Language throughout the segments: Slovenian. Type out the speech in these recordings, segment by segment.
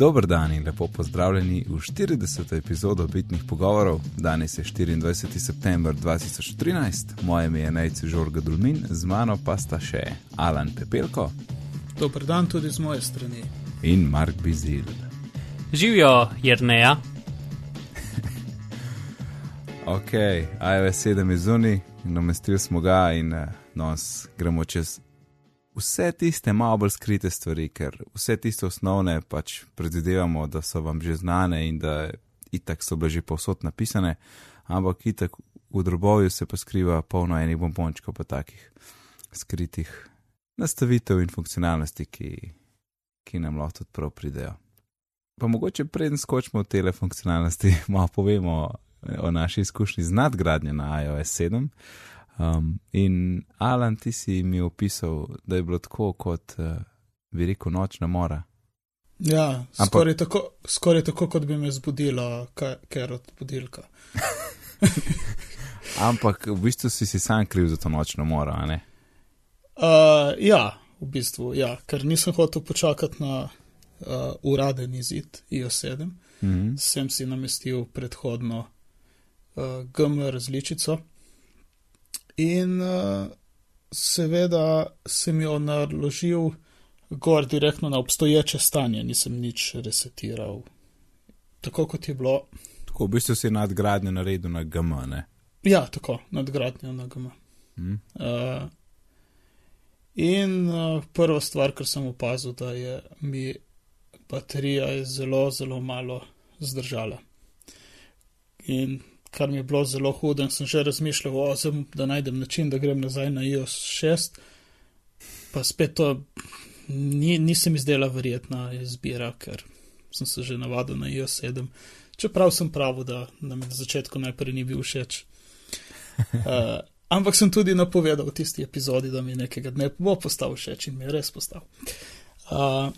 Dober dan in lepo pozdravljeni v 40. epizodo Bitnih pogovorov. Danes je 24. september 2013, moje ime je Nejci Žorga Dulmin, z mano pa sta še Alan Pepelko. Dober dan tudi z moje strani. In Mark Bizil. Živijo, Jrneja. ok, iOS 7 je zunaj, namestili smo ga in uh, nos gremo čez vse tiste malo bolj skrite stvari, ker vse tiste osnovne pač predvidevamo, da so vam že znane in da itak so bile že povsod napisane, ampak itak v drobovju se pa skriva polno enih bombončkov, pa takih skritih nastavitev in funkcionalnosti, ki, ki nam lahko tudi prav pridejo. Pa mogoče preden skočimo v tele funkcionalnosti, malo povemo o naši izkušnji z nadgradnjo na iOS 7. Um, in Alan, ti si mi opisal, da je bilo tako kot uh, veliko nočna mora. Ja, Ampak... skoraj, tako, skoraj tako, kot bi me zbudila, ker od budilka. Ampak v bistvu si si sam kriv za to nočno moro, a ne? Uh, ja, v bistvu, ja, ker nisem hotel počakati na uh, uraden izid IO7. Mm -hmm. Sem si namestil predhodno uh, GM različico. In uh, seveda sem jo naložil gor direktno na obstoječe stanje, nisem nič resetiral, tako kot je bilo. Tako v bistvu si nadgradnjo naredil na GM, ne? Ja, tako, nadgradnjo na GM. Hmm. Uh, in uh, prva stvar, kar sem opazil, da je mi baterija je zelo, zelo malo zdržala. In kar mi je bilo zelo hudo, in sem že razmišljal o tem, da najdem način, da grem nazaj na iOS 6. Pa spet to ni, nisem izdela verjetna izbira, ker sem se že navadil na iOS 7. Čeprav sem prav, da nam na začetku najprej ni bil všeč. Uh, ampak sem tudi napovedal v tisti epizodi, da mi nekega dne bo postal všeč in mi je res postal. Uh,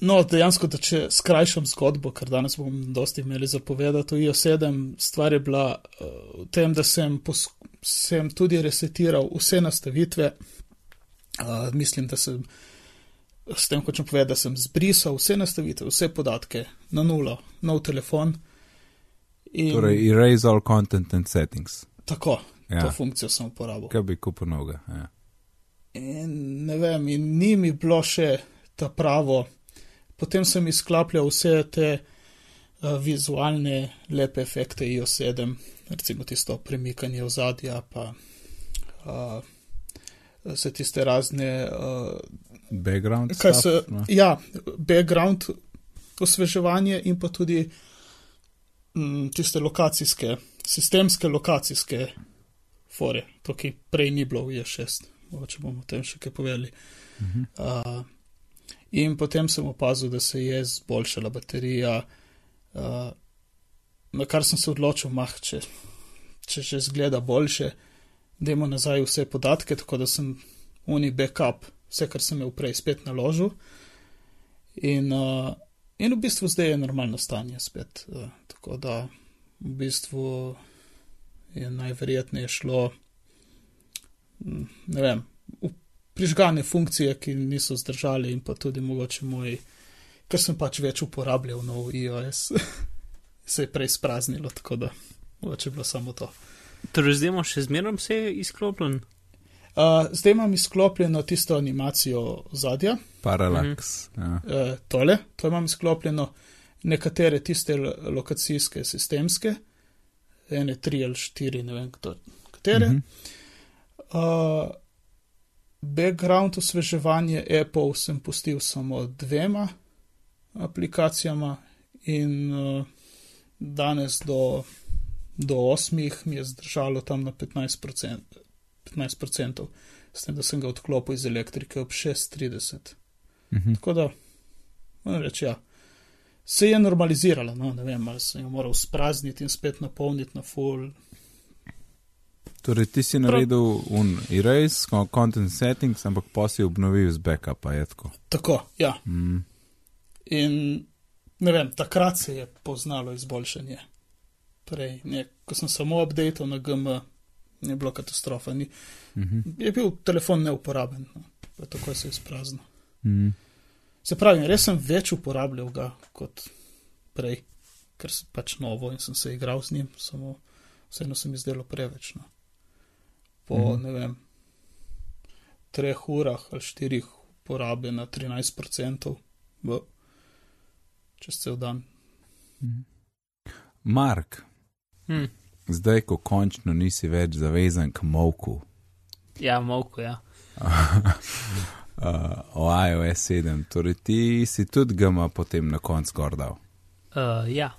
No, dejansko, da če skrajšam zgodbo, ker danes bom dosti imeli zapovedati, to je sedem, stvar je bila uh, v tem, da sem, sem tudi resetiral vse nastavitve. Uh, mislim, da sem s tem hočem povedati, da sem zbrisal vse nastavitve, vse podatke na nulo, nov telefon. In, torej, erase all content and settings. Tako, ja. to funkcijo sem uporabil. Kaj bi kupil noga? Ja. In ne vem, in ni mi bilo še ta pravo potem sem izklapljal vse te uh, vizualne lepe efekte IO7, recimo tisto premikanje ozadja, pa uh, vse tiste razne. Uh, background. Se, no. Ja, background osveževanje in pa tudi m, tiste lokacijske, sistemske lokacijske fore, to, ki prej ni bilo v IO6. Če bomo o tem še kaj povedali. Uh -huh. uh, In potem sem opazil, da se je zboljšala baterija, uh, na kar sem se odločil, mah, če, če že zgleda boljše, da imamo nazaj vse podatke, tako da sem uni backup, vse, kar sem imel prej, spet naložil. In, uh, in v bistvu zdaj je normalno stanje spet. Uh, tako da v bistvu je najverjetneje šlo, ne vem, v prižgane funkcije, ki niso zdržali, in pa tudi mogoče moj, ker sem pač več uporabljal nov iOS, se je prej spraznilo, tako da mogoče bilo samo to. Torej, zdaj imamo še zmeraj vse izklopljen? Uh, zdaj imam izklopljeno tisto animacijo zadja. Paralax. Mhm. Ja. Uh, tole, to imam izklopljeno, nekatere tiste lokacijske sistemske, ene tri ali štiri, ne vem, kdo, katere. Mhm. Uh, background osveževanje Apple sem pustil samo dvema aplikacijama in uh, danes do, do osmih mi je zdržalo tam na 15%, 15% s tem, da sem ga odklopil iz elektrike ob 6.30. Mhm. Tako da, moram reči, ja. Se je normaliziralo, no, ne vem, ali sem jo moral sprazniti in spet napolniti na full, Torej, ti si naredil un erase, content settings, ampak pa si obnovil z backupa, je tako. Tako, ja. Mm. In ne vem, takrat se je poznalo izboljšanje. Prej, ne, ko sem samo updated na GM, ni bilo katastrofa. Ni, mm -hmm. Je bil telefon neuporaben, no, tako se je izpraznil. Mm. Se pravi, res sem več uporabljal ga kot prej, ker sem pač novo in sem se igral z njim, samo vseeno se mi zdelo preveč. No. Po, Mhm. ne vem, treh urah ali štirih porabe na 13% v, čez cel dan. Mark, Hm. zdaj, ko končno nisi več zavezan k Moku Ja, molko, ja. uh, o iOS 7, torej ti si tudi gama potem na koncu gordal Uh, ja.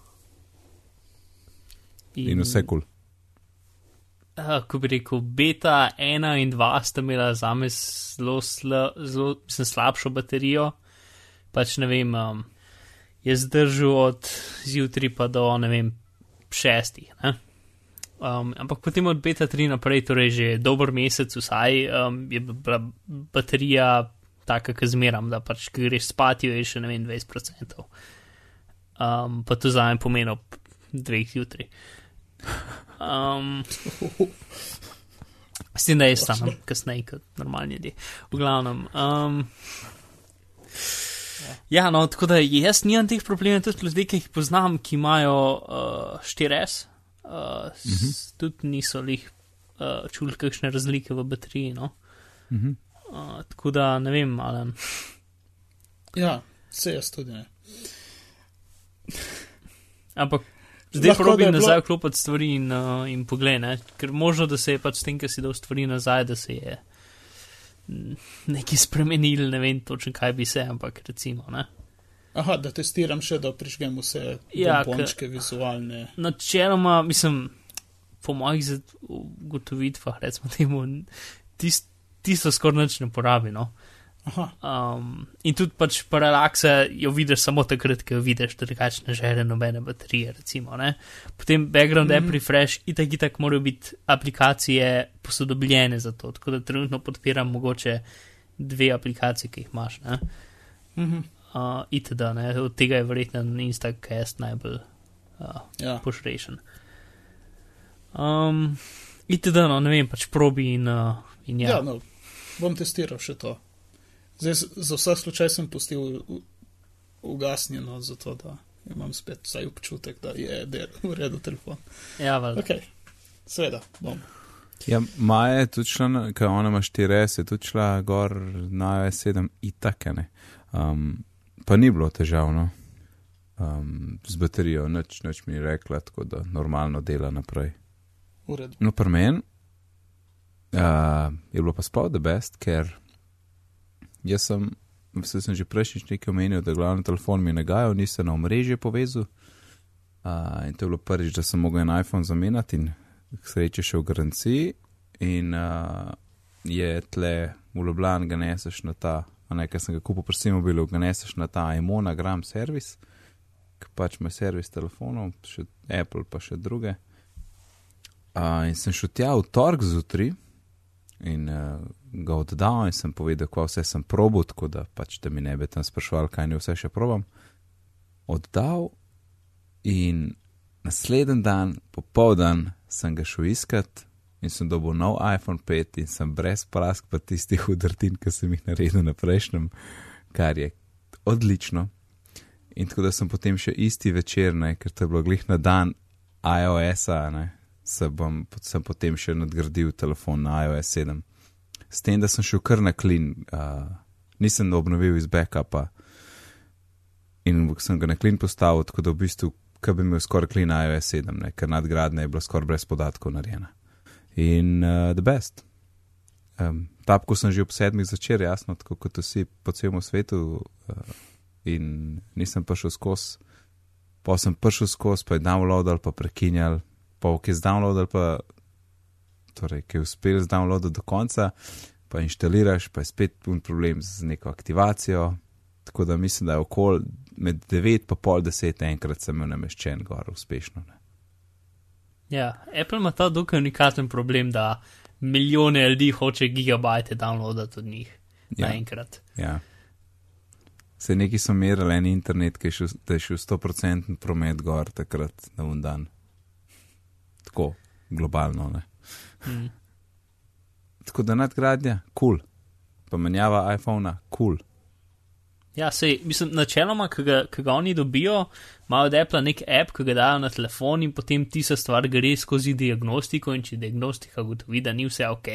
in vse kul. Cool. Uh, ko bi rekel, beta 1 in 2 sta imela za me zelo, sla, zelo mislim, slabšo baterijo. Pač ne vem, um, je zdržal od zjutraj pa do ne vem, šestih. Ne? Um, ampak potem od beta 3 naprej, torej že dober mesec vsaj, um, je bila baterija taka, ki zmeram, da pač, ki greš spat, jo je še ne vem, 20%. Um, pa to za me pomeni ob dveh zjutraj. Um, S tem, da je stano kasneje kot normalni ljudje. V glavnem. Um, ja, no, tako da jaz nimam teh problemov, tudi ljudje, ki jih poznam, ki imajo uh, 4S, uh, s, tudi niso jih uh, čuli kakšne razlike v bateriji. No? Mhm. Uh, tako da ne vem, ali. Ja, se jaz tudi ne. Ampak zdaj probi bilo- nazaj vklopiti stvari in, uh, in pogledaj, ker možno, da se je pač s tem, ki si dal stvari nazaj, da se je mm, nekaj spremenil, ne vem točno kaj bi se, ampak recimo. Ne? Aha, da testiram še, da prižgem vse Ja, pompončke vizualne. Načeloma, mislim, po mojih ugotovitvah, recimo temu, tist, tisto skoraj nič ne porabi. No? Aha, Um, in tudi pač paralaksa jo vidiš samo takrat, ko jo vidiš, drugače ne žere nobene baterije. Recimo, ne. Potem background mm. -hmm. app refresh, itak itak morajo biti aplikacije posodobljene za to, tako da trenutno podpiram mogoče dve aplikacije, ki jih imaš. Ne. mhm, Uh, itd. Ne. Od tega je verjetno Instacast najbolj uh, ja. pošrešen. Um, itd. No, ne vem, pač probi in, uh, in ja. Ja, no, bom testiral še to. Zdaj, za vsak slučaj sem pustil u- ugasnjeno, zato da imam spet vsaj občutek, da je del v redu telefon. ja valjda. Ok, seveda, bom. Ja, Maja je tudi šla, ker ona ima 4S, je tudi šla gor na iOS 7 itakene. Um, pa ni bilo težavno um, z baterijo, nič, nič mi ni rekla, tako da normalno dela naprej. V redu. No, pri meni uh, je bilo pa sploh the best, ker jaz sem, vse sem že prejšnjič nekaj omenil, da glavni telefon mi je nagajal, nisem na omrežje povezal. Uh, in to je bilo prvič, da sem mogel en iPhone zamenjati in k sreči še v garanciji. In uh, je tle v Ljubljani, ga neseš na ta, ne, ker sem ga kupil pri Simobilu, ga neseš na ta iMonagram servis, ki pač ima servis telefonov, še Apple pa še druge. Uh, in sem šel tja v torek zjutraj in uh, ga oddal in sem povedal, kaj vse sem probal, tako da pač da mi ne bi tam sprašval, kaj ne vse še probam. Oddal in naslednji dan, popoldan, sem ga šel iskat in sem dobil nov iPhone 5 in sem brez prask pa tistih udrtin, ki sem jih naredil na prejšnjem, kar je odlično. In tako da sem potem še isti večer, ne, ker to je bilo glih na dan iOS-a, se bom, sem potem še nadgradil telefon na iOS 7. S tem, da sem šel kar na klin, uh, nisem obnovil iz backupa in sem ga na klin postavil, tako da v bistvu, ki bi imel skoraj klin iOS 7, ne, ker nadgradnja je bila skoraj brez podatkov narejena. In uh, the best. Um, Tapko sem že ob sedmih začel, jasno, tako kot vsi po celem svetu, uh, in nisem prišel skozi. Pa sem prišel skozi, pa je downloadal, pa prekinjal, pa ki je downloadal, pa torej, ki je uspel zdownloadati do konca, pa inštaliraš, pa je spet pun problem z neko aktivacijo. Tako da mislim, da je okol med 9 in pol 10 enkrat sem imel nameščen gor uspešno. Ne. Ja, Apple ima ta dokaj unikaten problem, da milijone ljudi hoče gigabajte downloadati od njih Ja. naenkrat. Ja. Se neki so merili en internet, ki je šel, je šel 100% promet gor takrat na un dan. Tako, globalno. Ne. Mm. Tako da nadgradnja, kul. Cool. Pa menjava iPhona, kul. Cool. Ja, sej, mislim, načeloma, ki ga, ga oni dobijo, imajo od Apple nek app, ki ga dajo na telefon in potem ti se stvar gre skozi diagnostiko in če diagnostika gotovi, da ni vse ok,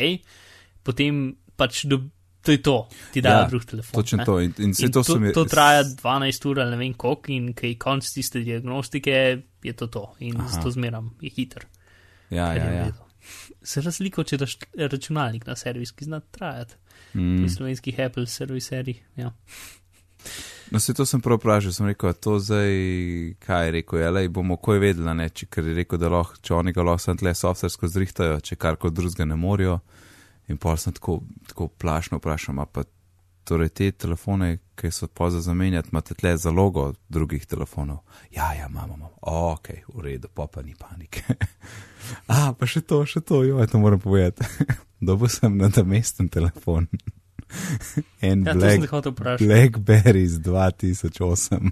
potem pač do, to je to, ti dajo Ja, drug telefon. Točno ne. to. In, in In to, to, mi- to traja 12 ur ali ne vem koliko in kaj konc tiste diagnostike je to to in Aha. zato zmeram je hiter. Ja, ja, ja. redu. Se razliko, če daš računalnik na servis, ki zna trajati. Mm. Pri slovenskih Apple serviserjih. Ja. No, se to sem prav vprašal, sem rekel, to zdaj, kaj je rekel, ali bomo kaj vedeli, ne, če, ker je rekel, da lahko, če oni ga lahko samo tle softversko zrihtajo, če kar kot drugega ne morajo. In pol sem tako, tako plašno vprašal, pa torej te telefone, ki so pa za zamenjati, imate tle zalogo drugih telefonov. Ja, ja, imamo, imamo. O, ok, v redu, pa pa ni panike. A, pa še to, še to, jo, to moram povedati. Dobil sem nadomesten telefon. en Ja, black. Blackberry iz 2008.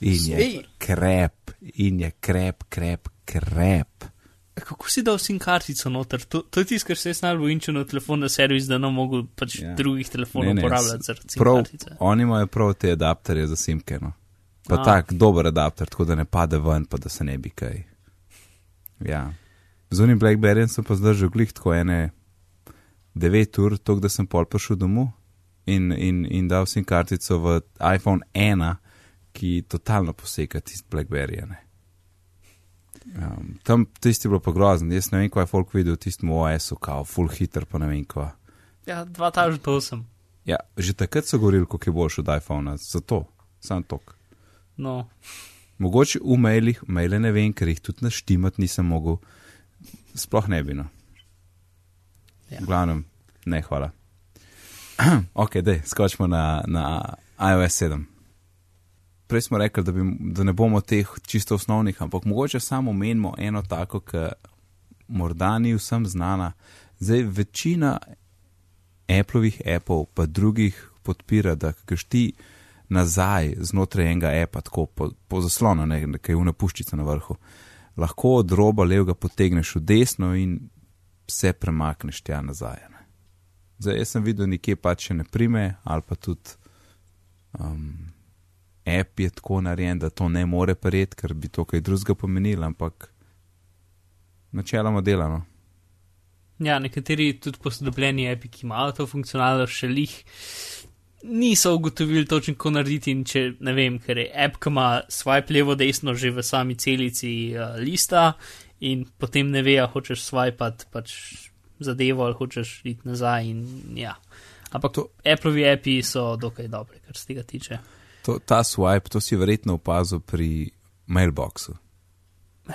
in je krep, in je krep, krep, krep. Kako si dal sim kartico noter? To, to je tisto, kar se jaz najbolj bojim, če na telefon na servis, da ne mogo pač Ja. drugih telefonov Ne, ne, uporabljati zaradi sim Prav, kartice. oni imajo prav te adapterje za simke. No. Pa A. tak dober adapter, tako da ne pade ven, pa da se ne bi kaj. Ja. Z unim Blackberryjem sem pa zdržal glih tako ene 9 ur, tako da sem pol prišel domov in, in, in dal sim kartico v iPhone 1, ki totalno poseka tisti Blackberry. Ne. Um, tam tisti je bilo pa grozno, jaz ne vem, kaj je folk videl v tistem OS-u, kao full hitter, pa ne vem kva. Ja, 2008. Ja, že takrat so govorili, kako je boljši od iPhona, zato, sam tok. No, Mogoče v mailih, maile ne vem, ker jih tudi naštimati nisem mogel, sploh ne bi. No. Ja. V glavnem, ne, hvala. ok, dej, skočimo na, na iOS 7. Prej smo rekli, da, bi, da ne bomo teh čisto osnovnih, ampak mogoče samo menimo eno tako, ki morda ni vsem znana. Zdaj, večina Appleovih appov, pa drugih podpira, da kaš ti nazaj znotraj enega appa, tako po, po zaslonu, ne, nekaj una puščica na vrhu, lahko od roba levega potegneš v desno in vse premakneš tja nazaj. Ne. Zdaj, jaz sem videl nekje pač ne prime, ali pa tudi um, app je tako narejen, da to ne more prijeti, ker bi to kaj drugega pomenilo, ampak načeloma delano. ja, nekateri tudi posodobljeni api, ki imajo to funkcionalnost, še lih niso ugotovili točno, kako narediti. In če ne vem, ker je app, ki ima swipe levo, desno že v sami celici uh, lista in potem ne ve, a hočeš swipati pač zadevo ali hočeš iti nazaj. In, ja. Ampak To- Appleovi api so dokaj dobri, kar se tega tiče. To, ta swipe, to si verjetno opazil pri mailboxu.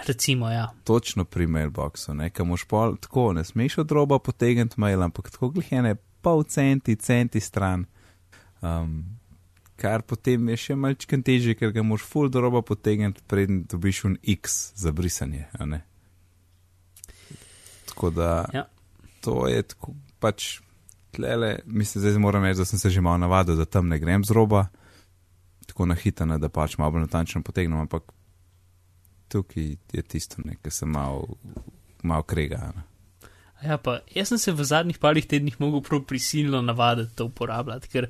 Recimo, ja. Točno pri mailboxu, nekaj moš pol, tako ne smeš od roba potegniti mail, ampak tako glihene pol centi, centi stran. Um, kar potem je še malčken težje, ker ga moš full do roba potegniti, preden dobiš un X za brisanje. a ne. Tako da Ja. to je tako pač tlele, mislim, zdaj moram reči, da sem se že malo navadil, da tam ne grem z roba, tako na hitro, da pač malo bolj natančno potegnem, ampak tukaj je tisto, ne, ki se malo mal krega. Ne. Ja, pa jaz sem se v zadnjih parih tednih mogel prav prisilno navaditi to uporabljati, ker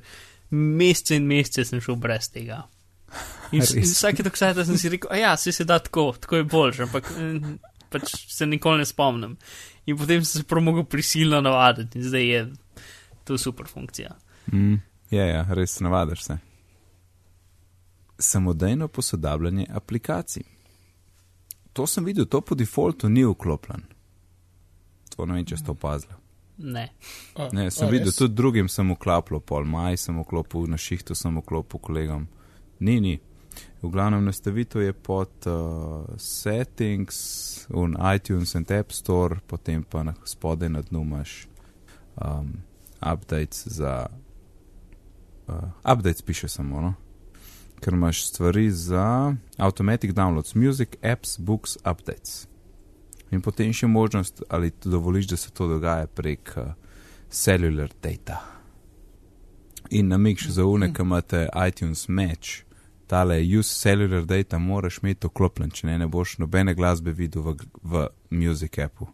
mesece in mesece sem šel brez tega. In, vsake tako sajta sem si rekel, a ja, se se da tako, tako je boljš, ampak mm, pač se nikoli ne spomnim. In potem sem se prav mogel prisilno navaditi in zdaj je to super funkcija. Mm, ja, ja, res navadiš se. Samodejno posodabljanje aplikacij. To sem videl, to po defaultu ni vklopljen. To ne vem, če ste opazili. Ne. A, Ne, sem a, videl, res? tudi drugim sem vklapljal, pol maj sem vklopil, na šihtu sem vklopil kolegom. Ni, ni. V glavnem nastavitev je pod uh, settings, un iTunes and App Store, potem pa na spodaj na dnu imaš um, updates za. Uh, updates piše samo, no? Ker imaš stvari za automatic downloads, music, apps, books, updates. In potem še možnost, ali dovoliš, da se to dogaja prek uh, cellular data. In namig še za une, ki imate iTunes Match, tale use cellular data moraš imeti vklopljen, če ne, ne boš nobene glasbe videl v, v Music appu.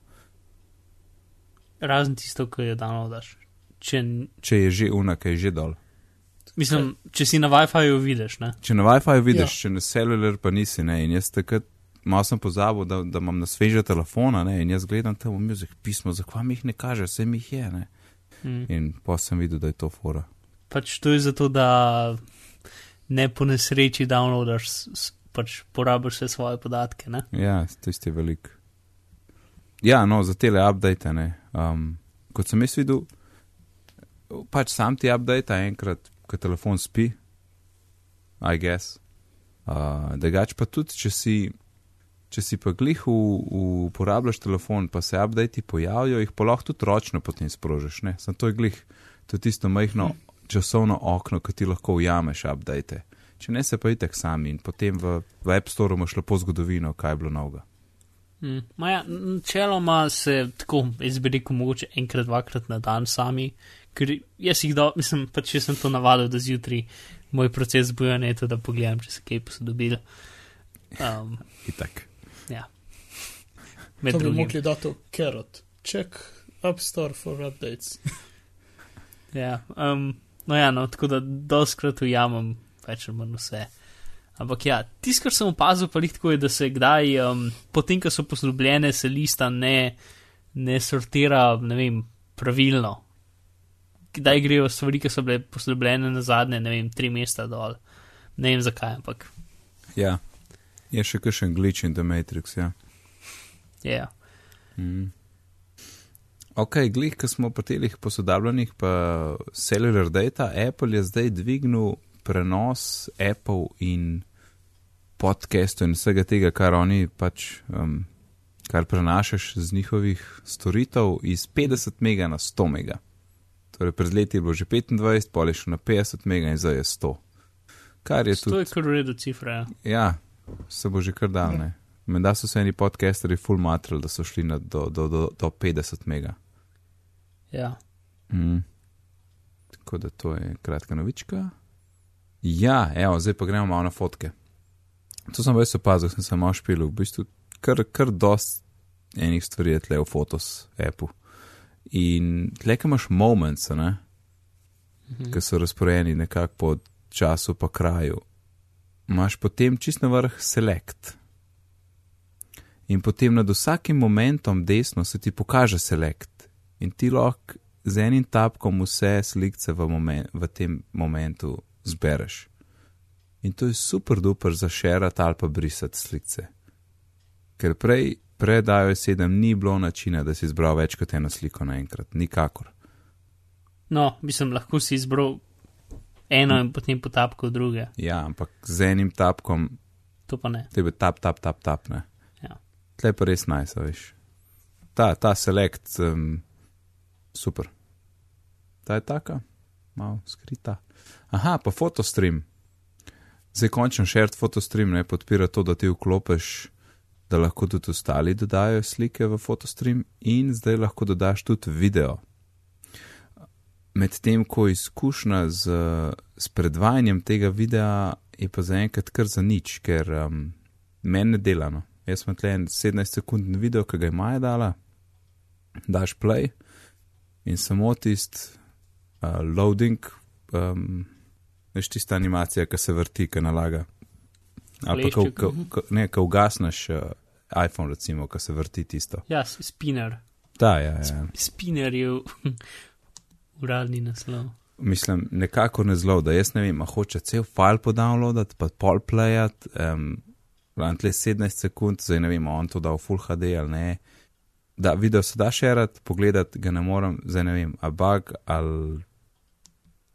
Razen tisto, ki jo downloadaš. Če, Če je že una, ki je že dol. Mislim, če si na WiFi-ju vidiš, ne? Če na WiFi vidiš, Ja. če na celular pa nisi, ne, in jaz takrat malo sem pozabil, da, da imam na sveže telefona, ne, in jaz gledam tam v muzik pismo, zakaj mi jih ne kaže, vse mi jih je, ne. Mm. In pa sem videl, da je to fora. Pač to je zato, da ne po nesreči downloadaš, pač porabiš vse svoje podatke, ne? Ja, tisti je velik. Ja, no, za tele update, ne. Um, kot sem jaz videl, pač sam ti update enkrat, ko telefon spi, I guess. Uh, Drugač pa tudi, če si, če si pa glih v, v uporabljaš telefon, pa se updati pojavijo, jih pa lahko tudi ročno potem sprožiš, ne. Sam to je glih, to je tisto majhno časovno okno, ki ti lahko ujameš update. Če ne se pa itek sami in potem v, v App Store imaš lepo zgodovino, kaj je bilo novega. Mm. Ja, načeloma se tako, jaz bi rekel, mogoče enkrat, dvakrat na dan sami, ker jaz jih do, mislim, pač če sem to navadil, da zjutraj moj proces bujanja je to, da pogledam, če se kaj posodobil. Um, Itak. ja. Med To bi drugim. mogli dati carrot. Check App Store for updates. Ja, um, no ja, no, tako da doskrat ujamem več ali manj vse. Ampak ja, tisto, kar sem opazil, pa jih tako je, da se kdaj, um, potem, ko so posodobljene, se lista ne, ne sortira, ne vem, pravilno. Kdaj grejo stvari, ki so bile posodobljene na zadnje, ne vem, tri mesta dol. Ne vem zakaj, ampak Ja, je še kakšen glitch in The Matrix, ja. Ja. Mm. Ok, glih, ko smo po telih posodabljenih, pa cellular data, Apple je zdaj dvignil prenos Apple in podcastov in vsega tega, kar oni pač, um, kar prenašaš z njihovih storitev, iz 50 mega na 100 mega. Torej, pred leti je bilo že 25, pol je šel na 50 mega in zdaj je 100. Kar je To tudi. je kar v redu cifra. Ja. Ja, se bo že kar dal, ne. Menda so se eni podcasteri full matrali, da so šli na do, do, do, do 50 mega. Ja. Mm. Tako da to je kratka novička. Ja, evo, zdaj pa gremo malo na fotke. To sem res opazil, sem se malo špil, v bistvu kar, kar dost enih stvari je tle v fotos appu. In tle, ki imaš moments, ne, Mhm. ki so razporejeni nekako po času pa kraju, imaš potem čist na vrh select. In potem nad vsakim momentom desno se ti pokaže select. In ti lahko z enim tapkom vse slike v, momen, v tem momentu zbereš. In to je super duper za šerati ali pa brisati slike. Ker prej, predajo sedem, ni bilo načina, da si izbral več kot eno sliko naenkrat, nikakor. No, mislim, lahko si izbral eno in potem potapkal druge. Ja, ampak z enim tapkom, To pa ne. tebe tap, tap, tap, tap, ne. Ja. Tle pa res naj, nice, veš. Ta, ta select, um, super. Ta je taka, malo skrita. Aha, pa fotostream. Zdaj končno shared fotostream ne podpira to, da ti vklopeš, da lahko tudi ostali dodajo slike v fotostream in zdaj lahko dodaš tudi video. Medtem ko izkušnja z, z predvajanjem tega videa je pa zaenkrat kar za nič, ker um, meni ne delano. Jaz sem tle en 17 sekundni video, ki ga je Maja dala, daš play in samo tist uh, loading, um, veš tista animacija, ki se vrti, ki nalaga. Ali pa, ko, Klešček, ko, mhm. ko, ne, ko ugasneš uh, iPhone, recimo, ki se vrti tisto. Ja, spinner. Da, ja, ja. Spinner je uradni naslov. Mislim, nekako ne zelo, da jaz ne vem, hoče cel file podownloadati, pa pol playat, um, tle 17 sekund, zdaj ne vem, on to da v Full HD ali ne. Da, video se da šerat, pogledati ga ne morem, zdaj ne vem, a bug ali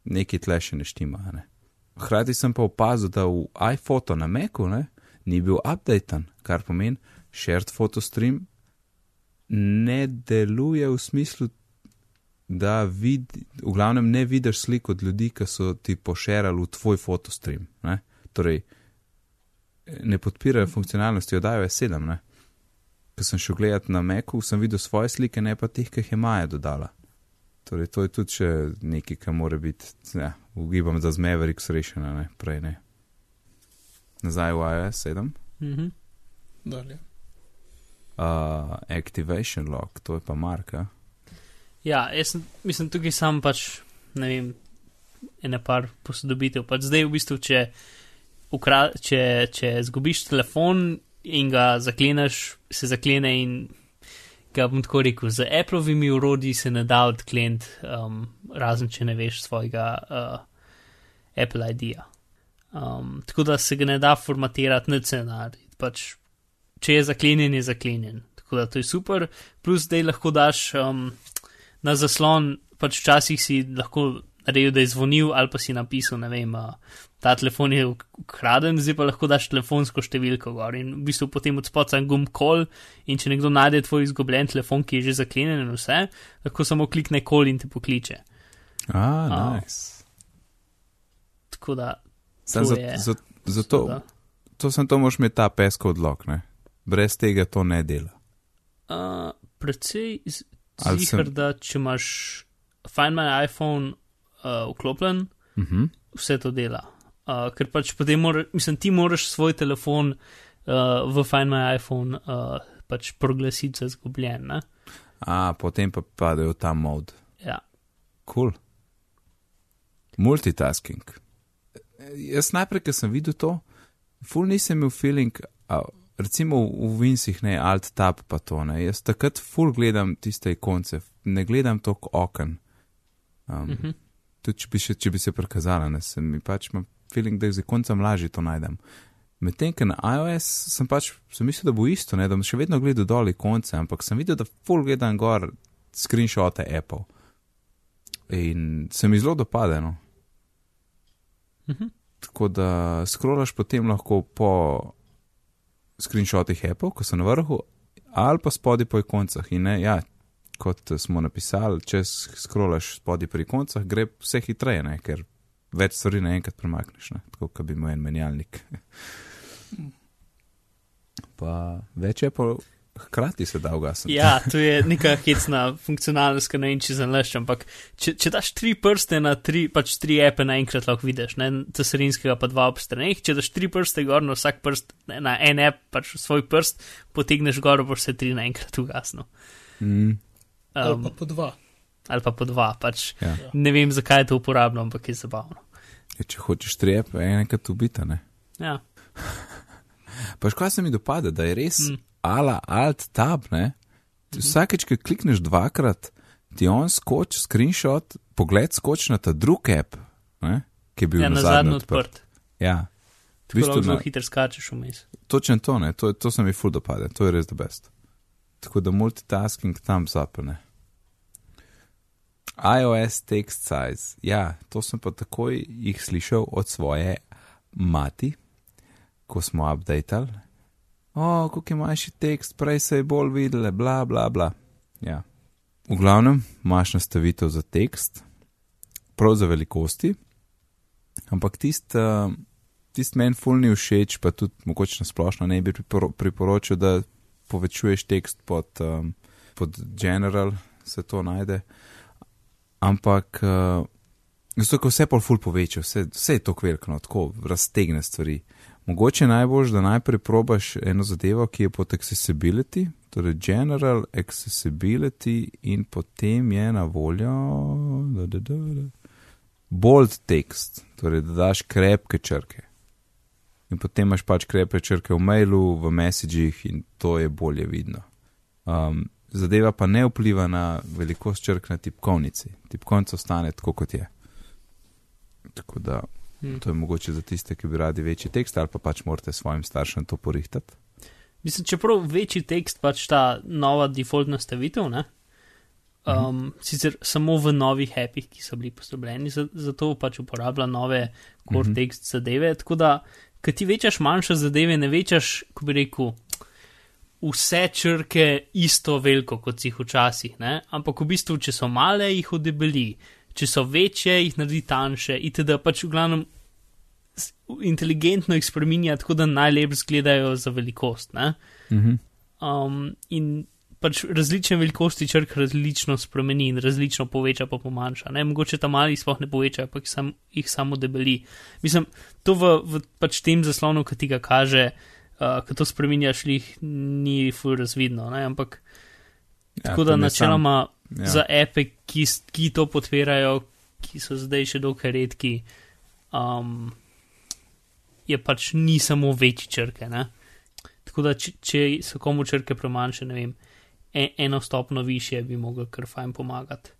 neki tle še ne štima. a Ne. Hrati sem pa opazil, da v iPhoto na Macu ne, ni bil updaten, kar pomeni, shared photostream ne deluje v smislu da vid, v glavnem ne vidiš slik od ljudi, ki so ti pošerali v tvoj fotostream. Ne? Torej, ne podpirajo funkcionalnosti od iOS 7. Ne? Ko sem šel gledat na Macu, sem videl svoje slike, ne pa teh, ki jih je Maja dodala. Torej, to je tudi še nekaj, kar mora biti, ja, ugibam, da z Mavericks rešeno, ne, prej ne. Nazaj v iOS 7. Mhm. Dalje. Uh, activation log, to je pa marka. Ja, jaz sem, mislim, tukaj sam pač, ne vem, ene par posodobitev. Pač zdaj v bistvu, če, ukra, če, če zgubiš telefon in ga zakleneš, se zaklene in ga bom tako rekel, z Appleovimi urodji se ne da odkleniti, um, razen če ne veš svojega uh, Apple ID-ja. Um, tako da se ga ne da formatirati na scenarij. Pač, če je zaklenjen, je zaklenjen. Tako da to je super. Plus, da lahko daš um, na zaslon, pač včasih si lahko naredil, da je zvonil ali pa si napisal, ne vem, uh, ta telefon je ukraden, zdaj pa lahko daš telefonsko številko gor in v bistvu potem odspod sem gum call in če nekdo najde tvoj izgubljen telefon, ki je že zaklenjen in vse, lahko samo klikne call in te pokliče. Ah, nice. Tako da. Sem za, za, za to, to sem to moš imeti ta pesko odlog, ne? Brez tega to ne dela. Uh, predvsej zihar, sem... da če imaš Find My iPhone uh, vklopljen, uh mhm. -huh. vse to dela. Uh, ker pač potem moraš, mislim, ti moraš svoj telefon uh, v Find My iPhone uh, pač proglasiti za zgubljen. Ne? A, potem pa padejo v ta mod. Ja. Cool. Multitasking. Jaz najprej, ker sem videl to, ful nisem imel feeling, a, recimo v Vinsih, ne, alt tab pa to, ne. Jaz takrat ful gledam tiste ikonce, ne gledam toliko oken. Um, uh mhm. -huh tudi če bi, še, če bi se prikazala, ne sem mi pač imam feeling, da z koncem lažje to najdem. Medtem, ker na iOS sem pač, sem mislil, da bo isto, ne, da bom še vedno gledal dol konce, ampak sem videl, da full gledam gor screenshote Apple. In se mi zelo dopadeno. Uh -huh. Tako da skrolaš potem lahko po screenshotih Apple, ko so na vrhu, ali pa spodaj po ikoncah. In ne, ja, kot smo napisali, če skrolaš spodaj pri koncah, gre vse hitreje, ne? ker več stvari naenkrat premakneš, ne? tako kot bi imel en menjalnik. pa več je pa. Hkrati se da ugasniti. Ja, to je neka hecna funkcionalnost, ki ne vem, če zanalaš, ampak če, če daš tri prste na tri, pač tri epe naenkrat lahko vidiš, ne, teserinskega pa dva ob straneh, če daš tri prste gor na vsak prst, ne, na en ep, pač svoj prst, potegneš gor, boš se tri naenkrat ugasnil. Mm. Um, ali pa po dva. Ali pa po dva, pač ja. ne vem, zakaj je to uporabno, ampak je zabavno. Je, ja, če hočeš trep, enkrat ubita, ne. Ja. pa škoda se mi dopada, da je res mm. ala alt tab, ne. Mhm. Vsakeč, ki klikneš dvakrat, ti on skoči screenshot, pogled skoči na ta drug app, ne? ki je bil ja, na zadnji odprt. odprt. Ja. Tako zelo hitro skačeš vmes. Točno to, ne, to, to se mi ful dopade, to je res the best. Tako da multitasking tam zapne. iOS text size. Ja, to sem pa takoj jih slišal od svoje mati, ko smo updated. O, kako je manjši tekst, prej se je bolj videle, bla, bla, bla. Ja. V glavnem, imaš nastavitev za tekst, prav za velikosti, ampak tist, uh, tist meni fulni všeč, pa tudi mogoče na splošno ne bi priporočil, da povečuješ tekst pod, pod general, se to najde. Ampak, uh, zato, vse pol ful poveča, vse, vse je to kvelkno, tako raztegne stvari. Mogoče najbolj, da najprej probaš eno zadevo, ki je pod accessibility, torej general accessibility in potem je na voljo da, da, da, da, bold text, torej da daš krepke črke in potem imaš pač krepe črke v mailu, v messagih in to je bolje vidno. Um, zadeva pa ne vpliva na velikost črk na tipkovnici. Tipkovnica ostane tako, kot je. Tako da hmm. to je mogoče za tiste, ki bi radi večji tekst ali pa pač morate svojim staršem to porihtati. Mislim, čeprav večji tekst pač ta nova default nastavitev, ne? Mhm. Um, mhm. Sicer samo v novih appih, ki so bili posodobljeni, zato pač uporablja nove core mhm. text zadeve. Tako da ker ti večaš manjše zadeve, ne večaš, ko bi rekel, vse črke isto veliko, kot si jih včasih, ne? ampak v bistvu, če so male, jih odebeli, če so večje, jih naredi tanjše, itd. pač v glavnem inteligentno jih spreminja, tako da najlepše izgledajo za velikost. Mhm. Um, in pač različne velikosti črk različno spremeni in različno poveča, pa pomanjša. Ne? Mogoče ta mali sploh ne poveča, ampak sam, jih samo debeli. Mislim, to v, v pač tem zaslonu, ki ti ga kaže, uh, ko to spremenjaš, jih ni ful razvidno. Ne? Ampak ja, tako da načeloma sam, ja. za epe, ki, ki to podpirajo, ki so zdaj še dokaj redki, um, je pač ni samo večji črke. Ne? Tako da, če, če so komu črke premanjše, ne vem, e, eno stopno više bi mogel kar fajn pomagati.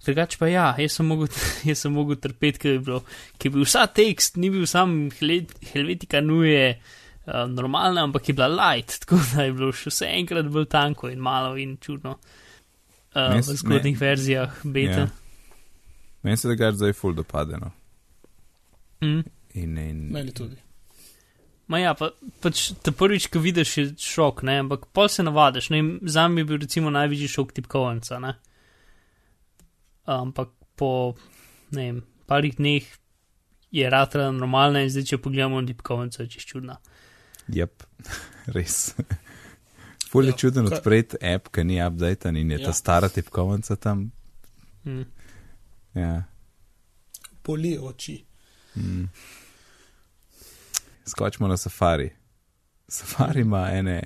Drugač pa ja, jaz sem mogel, jaz sem mogel trpeti, ker je, bilo, ker je bil vsa tekst, ni bil sam Helvetika nuje uh, normalna, ampak je bila light, tako da je bilo še vse enkrat bolj tanko in malo in čudno. Uh, v zgodnih verzijah beta. Ja. Meni se da ga zdaj ful dopadeno. Mm. In, in, Meni tudi. Ma ja, pa, pač te prvič, ko vidiš, je šok, ne, ampak pol se navadiš. Ne, za me je bil recimo največji šok tipkovnica, ne. Ampak po, ne vem, parih dneh je ratra normalna in zdaj, če pogledamo tipkovnico, je čist čudna. Jep, res. Ful je Ja, čuden kaj- odpreti app, ki ni updaten in je Ja. ta stara tipkovnica tam. Mm. Ja. Poli oči. Mm. Skočimo na safari. Safari ima ene,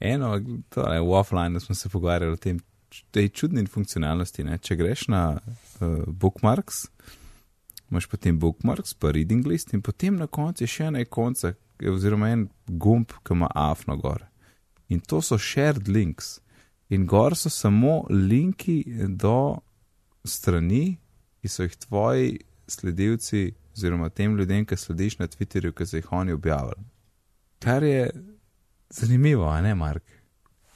eno, to je v offline, smo se pogovarjali o tem, tej čudni funkcionalnosti. Ne? Če greš na uh, bookmarks, imaš potem bookmarks, pa reading list in potem na koncu je še ena ikonca, oziroma en gumb, ki ima afno gor. In to so shared links. In gor so samo linki do strani, ki so jih tvoji sledilci, oziroma tem ljudem, ki slediš na Twitterju, ki so jih oni objavili. Kar je zanimivo, a ne, Mark?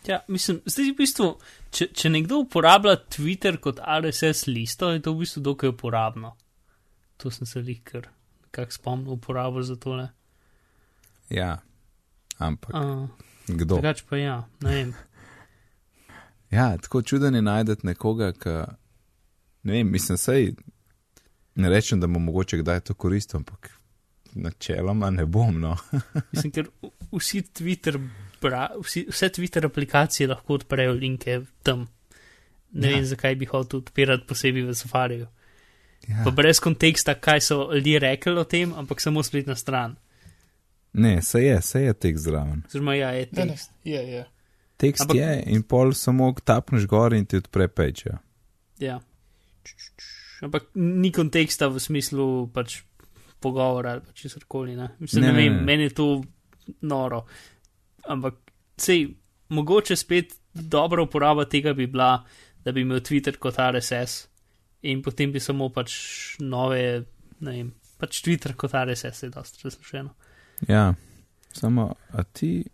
Ja, mislim, zdaj v bistvu, če, če nekdo uporablja Twitter kot RSS listo, je to v bistvu dokaj uporabno. To sem se jih kar, kak spomnil, uporabil za tole. Ja, ampak Uh, kdo? drugač pa ja, ne vem. Ja, tako čuden je najti nekoga, ki. Ne vem, mislim, sej. Ne rečem, da bom mogoče kdaj to koristil, ampak načeloma ne bom. No. Mislim, ker vsi Twitter, bra, vsi, vse Twitter aplikacije lahko odprejo linke tam. Ne Ja. ja. vem, zakaj bi hotel odpirati posebej v Safariju. Ja. Pa brez konteksta, kaj so ljudje rekli o tem, ampak samo spletna stran. Ne, se je, se je tekst zraven. Oziroma, ja, je Ne, ne, tekst. je, je. Tekst Ampak- je in pol samo tapneš gor in ti odpre peč. Ja. Ampak ni konteksta v smislu pač pogovora ali pač česarkoli. Ne, Mislim, Ne, ne, ne ne, vem, ne. meni je to noro. Ampak sej, mogoče spet dobra uporaba tega bi bila, da bi imel Twitter kot RSS in potem bi samo pač nove, ne vem, pač Twitter kot RSS je dosti razloženo. Ja, samo, a ti.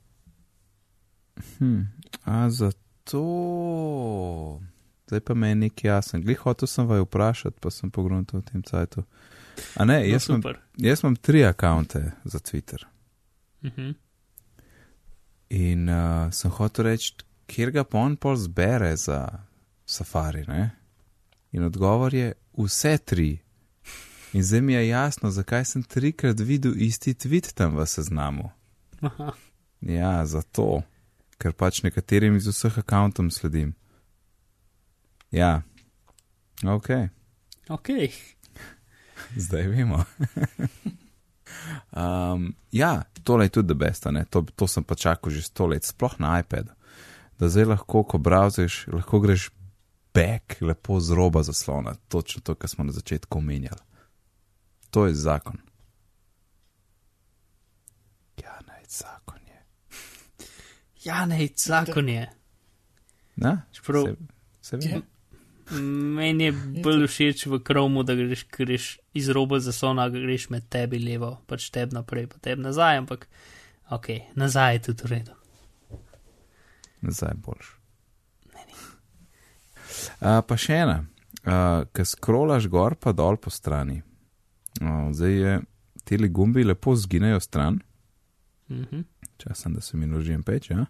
Hm, a zato. Zdaj pa meni je nekaj jasen. Glih hotel sem vaju vprašati, pa sem pogrunil v tem cajtu. A ne, No, jaz, imam, super. jaz imam tri akaunte za Twitter. Mhm. In uh, sem hotel reči, kjer ga pa on pol zbere za safari. Ne? In odgovor je vse tri. In zdaj mi je jasno, zakaj sem trikrat videl isti tweet tam v seznamu. Aha. Ja, zato, ker pač nekaterim iz vseh akauntov sledim. Ja, ok, Ok. zdaj vemo. um, ja, tole je tudi besta, to, to sem pa čakal že sto let, sploh na iPadu. Da zdaj lahko, ko browseš, lahko greš back, lepo z roba zaslona, točno to, kar smo na začetku omenjali. To je zakon. Ja, naj zakon je. Ja, ne, zakon je. Na, Čeprav se, se vem. Ja. meni je bolj všeč v kromu, da greš, greš iz roba zaslona, greš med tebi levo, pač teb naprej, pa teb nazaj, ampak ok, nazaj je tudi v redu. Nazaj boljš. Uh, pa še ena, uh, ki skrolaš gor pa dol po strani. Uh, zdaj je ti gumbi lepo zginejo stran, Mhm. časem, da se mi ložim peč. Ja?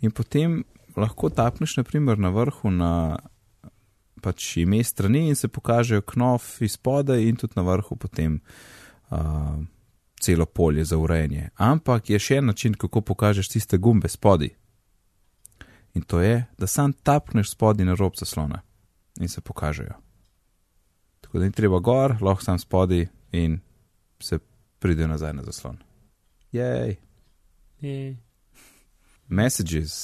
In potem lahko tapneš, naprimer, na vrhu na pač ime strani in se pokažejo knof iz spodaj in tudi na vrhu potem uh, celo polje za urejanje. Ampak je še en način, kako pokažeš tiste gumbe spodaj. In to je, da sam tapneš spodaj na rob zaslona in se pokažejo. Tako da ni treba gor, lahko sam spodaj in se pride nazaj na zaslon. Jej. Je. Messages.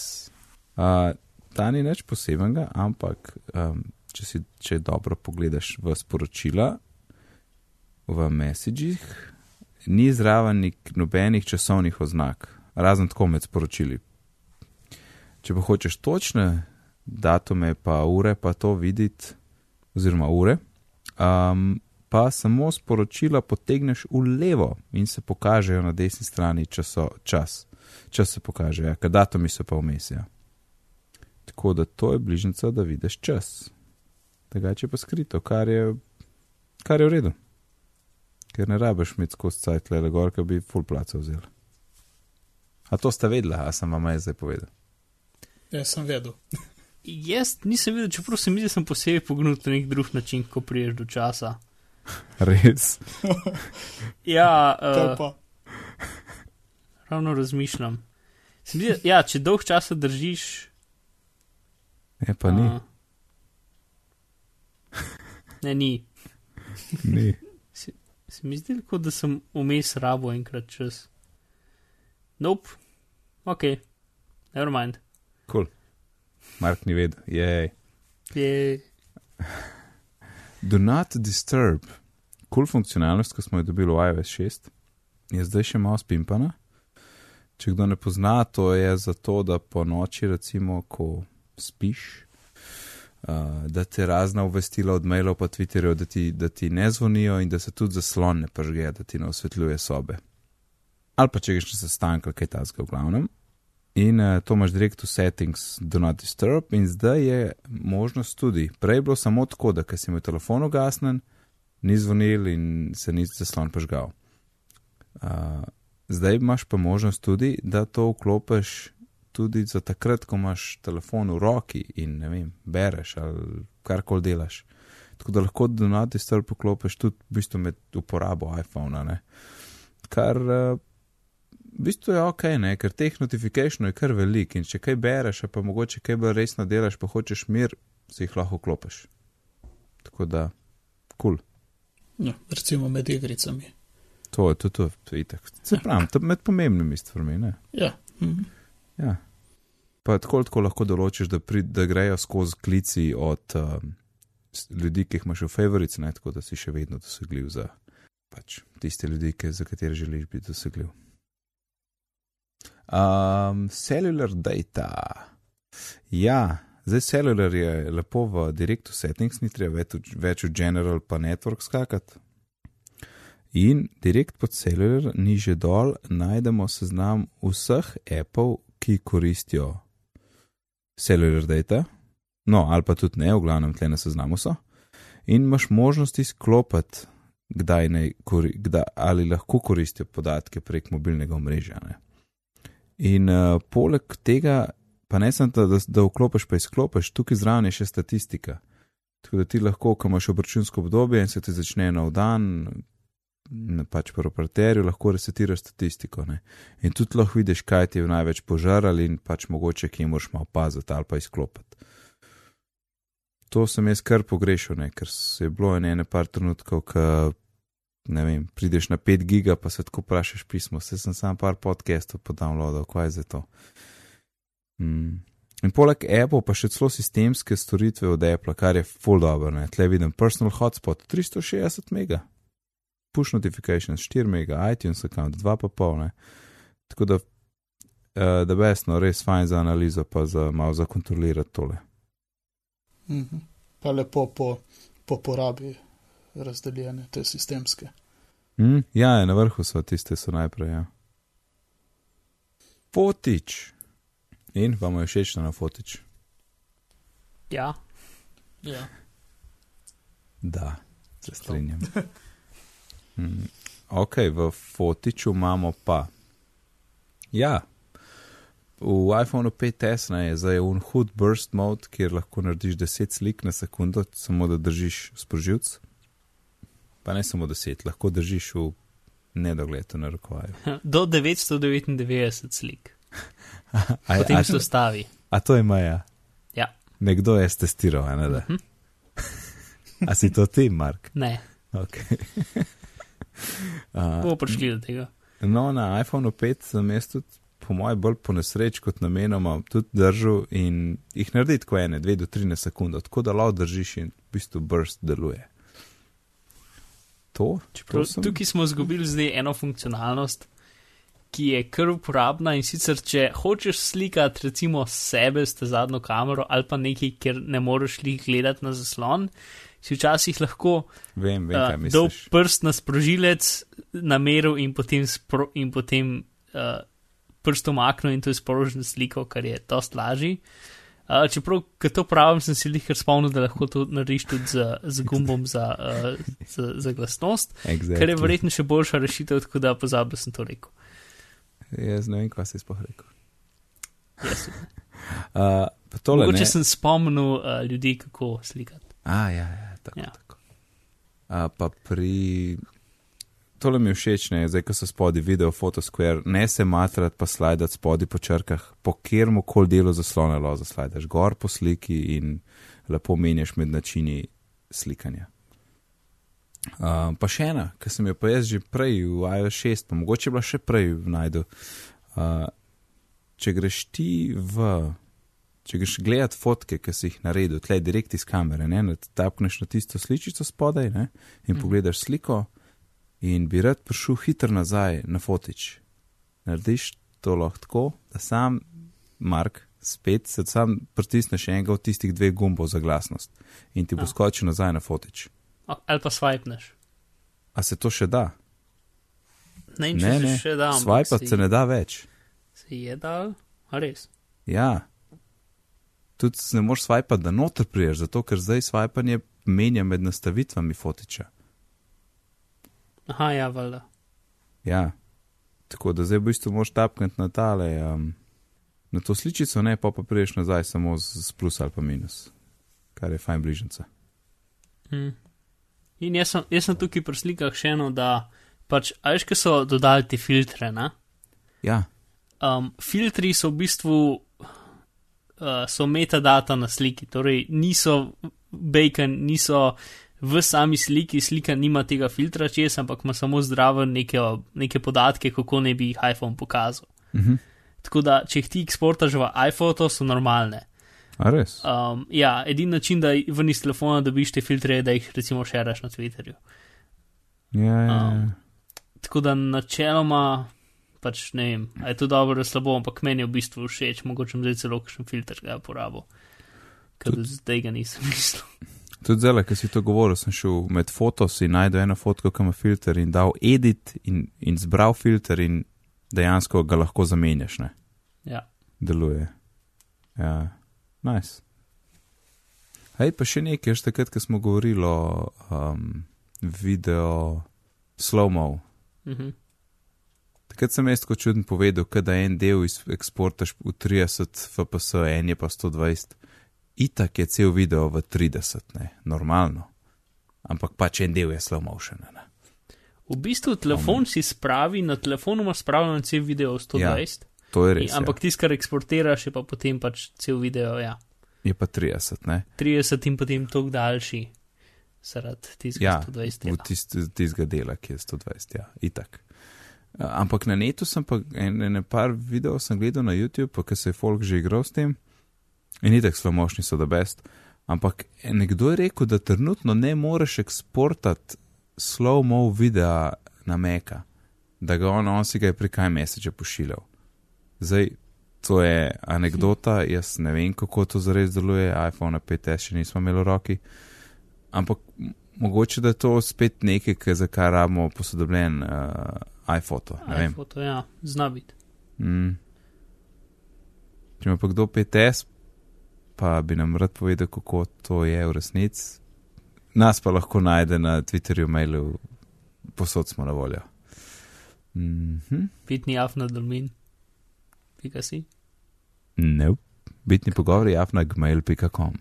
Uh, ta ni nič posebenega, ampak um, če si če dobro pogledaš v sporočila, v messagih, ni zraven nobenih časovnih oznak, razen tako med sporočili. Če pa hočeš točne datume, pa ure, pa to videti, oziroma ure, um, pa samo sporočila potegneš v levo in se pokažejo na desni strani časo, čas. Čas se kaže, ja, ker datumi so pa vmes. Ja. Tako da to je bližnjica, da vidiš čas. Drugače pa skrito, kar je, kar je v redu. Ker ne rabiš imeti skozi cajt le gor, ker bi full placa vzel. A to ste vedela, a sem vam jaz zdaj povedal. Jaz sem vedel. Jaz nisem videl, čeprav se mi zdi, da sem posebej pognut na nek drug način, ko priješ do časa. Res. Ja, uh, ravno razmišljam. Se mi Zdi, ja, če dolg časa držiš. Je pa ni. a, ne, ni. ni. Se mi zdi, kot da sem vmes rabo enkrat čas. Nope, ok, never mind. Cool. Mark ni vedel. Jej. Je, Do not disturb. Cool funkcionalnost, ki smo jo dobili v iOS 6, je zdaj še malo spimpana. Če kdo ne pozna, to je zato, da po noči, recimo, ko spiš, uh, da te razna obvestila od mailov pa Twitterjev, da ti, da ti ne zvonijo in da se tudi zaslon ne pržge, da ti ne osvetljuje sobe. Ali pa če greš na sestanek, kaj tasga v glavnem. In uh, to imaš direkt v settings, do not disturb, in zdaj je možnost tudi. Prej je bilo samo tako, da ker si imel telefon ugasnen, ni zvonil in se ni zaslon požgal. Uh, zdaj imaš pa možnost tudi, da to vklopiš tudi za takrat, ko imaš telefon v roki in ne vem, bereš ali karkoli delaš. Tako da lahko do not disturb vklopiš tudi v bistvu med uporabo iPhona, ne. Kar uh, v bistvu je ok, ne, ker teh notifikationov je kar velik in če kaj bereš, a pa mogoče kaj bolj resno delaš, pa hočeš mir, si jih lahko klopiš. Tako da, kul. Cool. Ja, recimo med igricami. To je to, to je itak. Se pravi, to med pomembnimi stvarmi, ne. Ja. Mhm. Ja. Pa tako, tako lahko določiš, da, pri, da grejo skozi klici od um, ljudi, ki jih imaš v favorites, ne, tako da si še vedno dosegljiv za pač, tiste ljudi, ki, za katere želiš biti dosegljiv. Um, cellular data. Ja, zdaj cellular je lepo v direktu settings, ni treba več, več v general pa network skakati. In direkt pod cellular, niže dol, najdemo seznam vseh appov, ki koristijo cellular data, no ali pa tudi ne, v glavnem tle na seznamu so. In imaš možnost izklopiti, kdaj kori, kdaj, ali lahko koristijo podatke prek mobilnega omrežja. Ne. In uh, poleg tega, pa ne samo, da, da, vklopiš, pa izklopiš, tukaj zraven je še statistika. Tako da ti lahko, ko imaš obračunsko obdobje in se ti začne nov dan, pač po operaterju, lahko resetiraš statistiko. Ne. In tudi lahko vidiš, kaj ti je največ požarali in pač mogoče, ki moraš malo paziti ali pa izklopiti. To sem jaz kar pogrešal, ne, ker se je bilo ene, par trenutkov, ko ne vem, prideš na 5 giga, pa se tako vprašaš pismo, vse sem sam par podcastov podownloadal, kaj je za to. Mm. In poleg Apple pa še celo sistemske storitve od Apple, kar je full dobro, ne, tle vidim personal hotspot 360 mega, push notifications 4 mega, iTunes account 2,5, ne. Tako da, uh, da besno, res fajn za analizo, pa za malo za kontrolirati tole. Mhm. Pa lepo po, po porabi razdeljene te sistemske. Mm, ja, je, na vrhu so tiste, so najprej. Ja. Fotič. In vam je všeč na fotič? ja, Ja. Da, se strinjam. Mm, ok, v fotiču imamo pa. Ja, v iPhonu 5S ne, je zdaj un hud burst mode, kjer lahko narediš 10 slik na sekundo, samo da držiš sprožilc. Pa ne samo 10, lahko držiš v nedogled na rokovaju. do 999 slik, A, potem a, se ustavi. a to je meja? Ja. Nekdo je testiral, ne da. Mhm. A si to ti, Mark? Ne, Okay. uh, bomo prišli do tega. no, na iPhonu 5 sem jaz tudi po mojem, bolj po nesreč kot namenoma tudi držal in jih naredi tako ene, dve do 13 sekund, tako da lahko držiš in v bistvu burst deluje. To, Čeprav, tukaj smo izgubili zdaj eno funkcionalnost, ki je kar uporabna in sicer, če hočeš slikati recimo sebe s te zadnjo kamero ali pa nekaj, kjer ne moreš jih gledati na zaslon, si včasih lahko vem, vem, uh, dol prst na sprožilec, nameril in potem, spro, in potem uh, prst omaknil in to je sporožen sliko, kar je dost lažji. Uh, čeprav, ko to pravim, sem si jih spomnil, da lahko to narediš tudi z, z gumbom za, uh, za, za glasnost, exactly. kar je verjetno še boljša rešitev, tako da pozabil sem to rekel. Jaz ne vem, kaj si sploh rekel. Yes. uh, tole, Mogoče sem spomnil uh, ljudi, kako slikati. A, ja, ja, tako. Ja. tako. Uh, pa pri. Tole mi všeč, ne, zdaj, ko so spodi video, fotosquare, ne se matrati pa slajdati spodi po črkah, po kjermu koli delu zaslona lo zaslajdaš, gor po sliki in lepo menjaš med načini slikanja. Uh, pa še ena, ki sem jo pa jaz že prej v iOS 6, pa mogoče bila še prej v najdu. Uh, če greš ti v, če greš gledat fotke, ki si jih naredil, tle direkt iz kamere, ne, tapkneš na tisto sličico spodaj ne, in mm. pogledaš sliko in bi rad prišel hitro nazaj na fotič. Narediš to lahko tako, da sam, Mark, spet se sam pritisneš enega od tistih dveh gumbov za glasnost in ti bo Ja. skočil nazaj na fotič. Ali pa swipneš. A se to še da? Ne če Ne, se ne, še da. Swipati si- se ne da več. Se je dal, a res. Ja. Tudi se ne moreš swipati, da noter priješ, zato ker zdaj swipanje menja med nastavitvami fotiča. Aha, ja, valjda. Ja. Tako da zdaj v bistvu moraš tapkati na tale, um, na to sličico, ne pa pa priješ nazaj samo z, z plus ali pa minus, kar je fajn bližnjica. Hm. In jaz sem, jaz sem tukaj pri slikah še eno, da pač, a veš, kaj so dodali ti filtre, ne? Ja, Um, filtri so v bistvu uh, so metadata na sliki, torej niso bacon, niso v sami sliki, slika nima tega filtra čez, ampak ima samo zdravo neke, neke podatke, kako ne bi jih iPhone pokazal. mhm. Tako da, če jih ti eksportaš v iPhoto, so normalne. a res. Um, ja, edini način, da ven iz telefona dobiš te filtre, je, da jih recimo šeraš na Twitterju. Ja, ja, ja. um, Tako da načeloma, pač ne vem, a je to dobro ali slabo, ampak meni je v bistvu všeč, mogoče zdaj celo kakšen filter ga uporabil. Ker Tud- zdaj ga nisem mislil. Tudi zdaj, ki si to govoril, sem šel med fotos in najdel eno fotko, ki ima filter in dal edit in, in zbral filter in dejansko ga lahko zamenjaš, ne? Ja. Deluje. Ja, nice. Hej, pa še nekaj, še takrat, ko smo govorili o um, video slow-mo. Mhm. Takrat sem jaz tako čuden povedal, da en del eksportaš v 30 fps, en je pa 120. Itak je cel video v 30, ne, normalno. Ampak pač en del je slow motion. Ne? V bistvu telefon si spravi, na telefonu imaš spravljen cel video v 120, To je ja, res. ampak tisto, kar eksportiraš, je pa potem pač cel video, ja. ja. Je pa 30, ne? 30 in potem tok daljši, zaradi tistega Ja, 120. v Ja. tist, tistega dela, ki je 120, ja, itak. Ampak na netu sem pa en, en par videov sem gledal na YouTube, ker se je folk že igral s tem in itak slow motion so da best. Ampak nekdo je rekel, da trenutno ne moreš eksportati slow-mo videa na Meka, da ga on, on si ga je prek iMessage pošiljal. Zdaj, to je anekdota, jaz ne vem, kako to zares deluje, iPhone 5S še nismo imeli v roki, ampak mogoče da je to spet nekaj, za kar rabimo posodobljen uh, iPhoto. IPhoto, ja, zna biti. Mm. Če ima pa kdo 5S, pa bi nam rad povedal, kako to je v resnici. Nas pa lahko najde na Twitterju, mailu, posod smo na voljo. Mm -hmm. Pitni afna dolmin. Pika si. Nope. Bitni pogovori, javna gmail.com.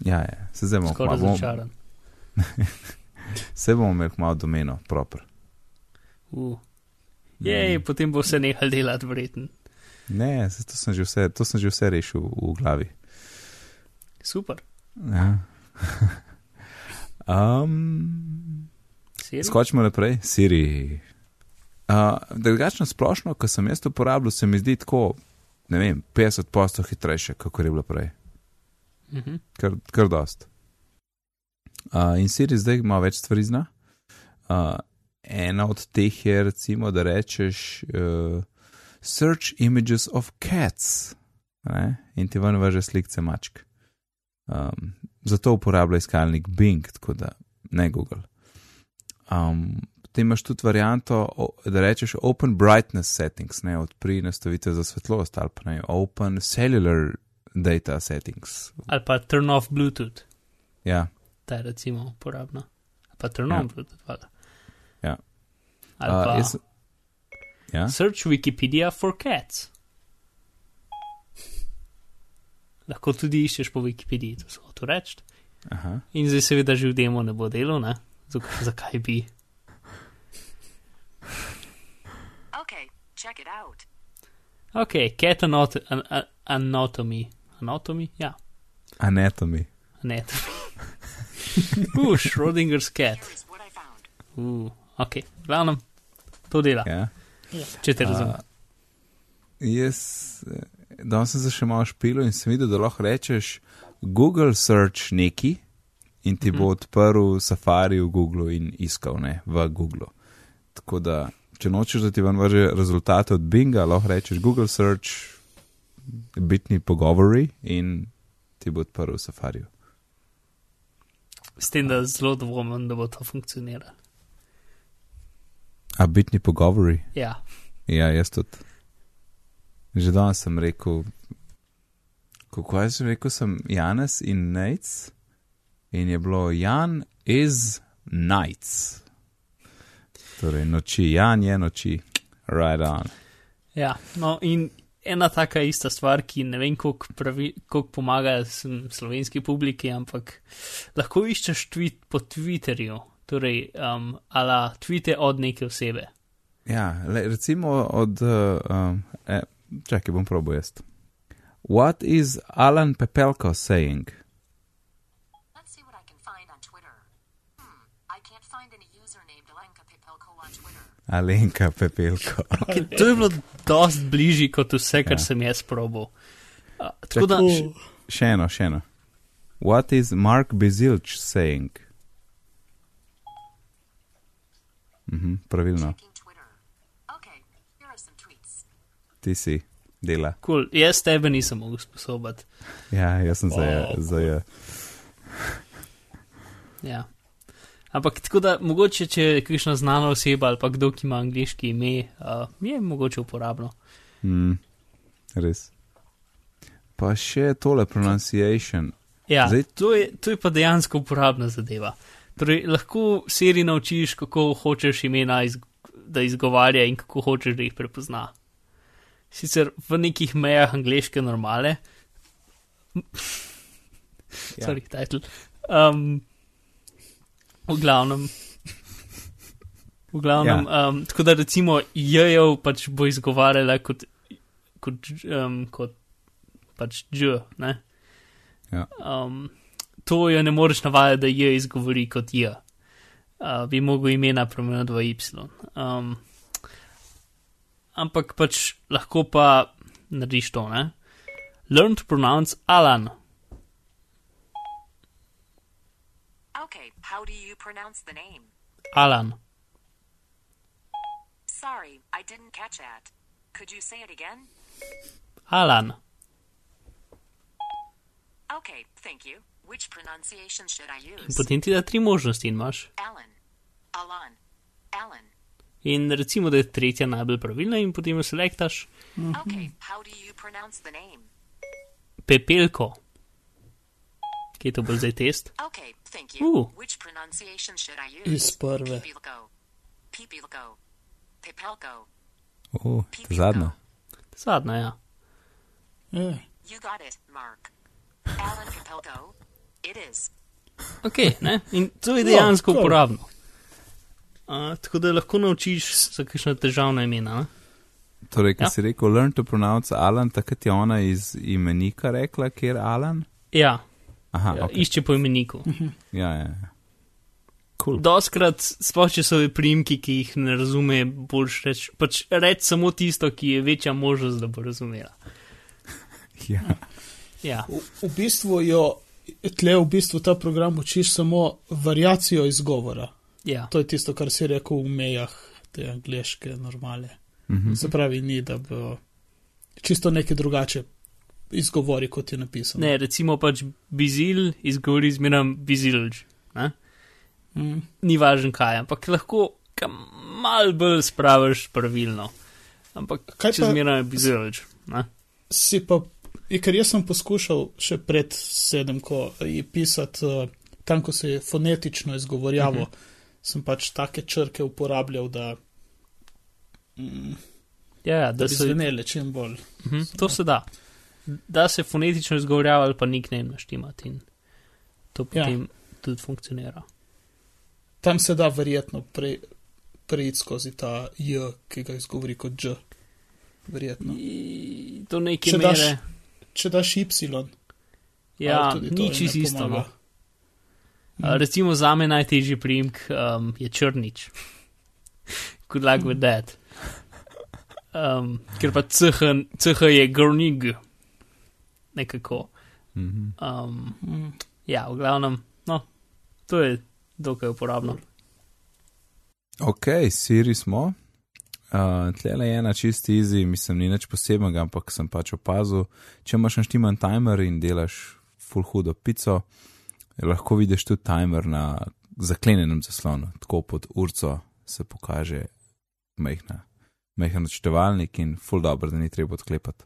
Ja, ja, se zdaj bomo kmalu- bomo- začaran. Se bomo imeli malo domeno, proper. Uh. Jej, Mm. potem bo se nehal delati, verjeten. Ne, to sem že vse, to sem že vse rešil v, glavi. Super. Ja. um, Siri? skočimo naprej, Siri. Uh, drugačno splošno, ko sem jaz to uporabljal, se mi zdi tako, ne vem, 50% hitrejše, kot je bilo prej. Mhm. Kar, kar dost. Uh, in Siri zdaj ima več stvari zna. Uh, ena od teh je, recimo, da rečeš uh, search images of cats ne? in ti ven vrže slike mačk. Um, zato uporablja iskalnik Bing, tako da ne Google. Um, potem imaš tudi varianto, da rečeš Open Brightness Settings, ne odpri nastavitve za svetlost ali pa ne Open Cellular Data Settings. Ali pa turn off Bluetooth, Ja, ta je recimo uporabna. Ali pa turn Ja. on Bluetooth, vada. Ja. Ali Uh, pa jaz, ja? search Wikipedia for cats. Lahko tudi iščeš po Wikipediji, to so hotel reči. Aha. In zdaj seveda že v demo ne bo delo, ne? Zakaj, zakaj bi? Okay, check it out. Ok, cat anat an an anatomy. Anatomy? Ja, Anatomy. anatomy. uh, Schrodinger's cat. Uh, ok, glavnem, to dela, Ja. če te razumem. Jaz, eh, danes sem se še malo špil in sem videl, da lahko rečeš Google search neki in ti bo odprl Safari v Google in iskal ne v Google. Tako da, če nočeš, da ti ven vrže rezultate od Binga, lahko rečeš Google search bitni pogovori in ti bo odprl v Safariju. S tem, da zelo dvomim, da bo to funkcioniralo. A bitni pogovori? Ja, Ja, jaz tudi. Že danes sem rekel, kako je že rekel, sem Janes in Nec, in je bilo Jan is nights. Torej, noči, Jan je noči, right on. ja. No, in ena taka ista stvar, ki ne vem, koliko, koliko pomaga slovenski publiki, ampak lahko iščeš tweet po Twitterju, torej um, ala tweete od neke osebe. Ja, le, recimo od, uh, um, eh, čakaj, bom probo jaz. What is Alan Pepelko saying? Let's see what I can find on Twitter. Hmm, I can't find any user named Alenka Pipelko on Twitter. Alenka Pepelko. Okay, to je bilo dost bližji kot vse, kar Ja. sem jaz probal. Uh, tako da, Uh, Še eno, še eno. What is Mark Bezilč saying? Mhm, pravilno, Checking Twitter. Okay, here are some tweets. ti si dela. cool. jaz tebe nisem mogel sposobati. Ja, jaz sem zdaj, Wow. zdaj. Ja. Ampak tako da, mogoče, če je kakšna znana oseba ali pa kdo, ki ima angliški ime, uh, je mogoče uporabno. Mm, res. Pa še tole pronunciation. Ja, Zdaj, to, je, to je pa dejansko uporabna zadeva. Torej, lahko seri naučiš, kako hočeš imena, iz, da izgovarja in kako hočeš, da jih prepozna. Sicer v nekih mejah angliške normale, Ja. sorry, title. Um, v glavnem. V glavnem, ja. um, tako da recimo jejo pač bo izgovarjala kot, kot, um, kot pač dž, ne? Ja. Um, to jo ne moreš navajati, da je izgovori kot je. Uh, bi mogel imena premeniti v y. Um, ampak pač lahko pa narediš to, ne? Learn to pronounce Alan. Okay, how do you pronounce the name? Alan. Sorry, I didn't catch that. Could you say it again? Alan. Okay, thank you. Which pronunciation should I In use? potem ti da tri možnosti in imaš. Alan. Alan. Alan. In recimo, da je tretja najbolj pravilna in potem jo selektaš. Okay, how do you pronounce the name? Pepelko. Kje to bo zdaj test? Okay, thank you. Ooh. Which pronunciation should I use? iz prve. Pipilko. Pipilko. Pipelko. O, ta zadnja. Zadnja, ja. Ja. You got it, Mark. Alan Pipelko. It is. Ok, ne? In to je dejansko Ja, cool. uporabno. Uh, tako da lahko naučiš za kakšna težavna imena. Ne? Torej, ki Ja. si rekel, learn to pronounce Alan, takrat je ona iz imenika rekla, kjer Alan. Ja, Aha, ja okay. išče po imeniku. ja, ja, ja. Cool. Doskrat, sploh če so primki, ki jih ne razume, boljš reč, pač reč samo tisto, ki je večja možnost, da bo razumela. Ja. Ja, V, v bistvu jo, tle v bistvu ta program učiš samo variacijo izgovora. ja. To je tisto, kar si rekel v mejah te angliške normale. Mhm. Se pravi, ni, da bi čisto nekaj drugače izgovori, kot je napisano. Ne, recimo pač bizil izgovori zmeram bizilž. Ne? Mm. Ni važno kaj, ampak lahko mal bolj spraviš pravilno. Ampak Kaj če zmeram bizilž. Ne? Si pa, je, ker jaz sem poskušal še pred sedem, ko je pisati, uh, tam, ko se je fonetično izgovorjavo, uh Mhm. -huh. sem pač take črke uporabljal, da, mm, Ja, ja, da da se, zvenele čim bolj. mhm, to se da. Da se fonetično izgovorjava ali pa nickname naštimati in to Ja. potem ja. tudi funkcionira. Tam se da verjetno pre, preiti skozi ta J, ki ga izgovori kot Dž. Verjetno. I, do neke Če daš- mere. Če daš Y, Ja, to ni čisto isto. No. Uh, recimo za me najtežji priimek um, je črnič. Good luck with that. Um, ker pa CH, CH je grnig. Nekako. Mhm. Um, Mm. ja, v glavnem, no, to je dokaj uporabno. Ok, Siri smo. Uh, Tle je ena čist easy, mislim, ni nič posebnega, ampak sem pač opazil, če imaš naštiman timer in delaš full hudo pico, lahko vidiš tudi timer na zaklenjenem zaslonu, tako pod urco se pokaže majhna, majhen odštevalnik in full dobro, da ni treba odklepati.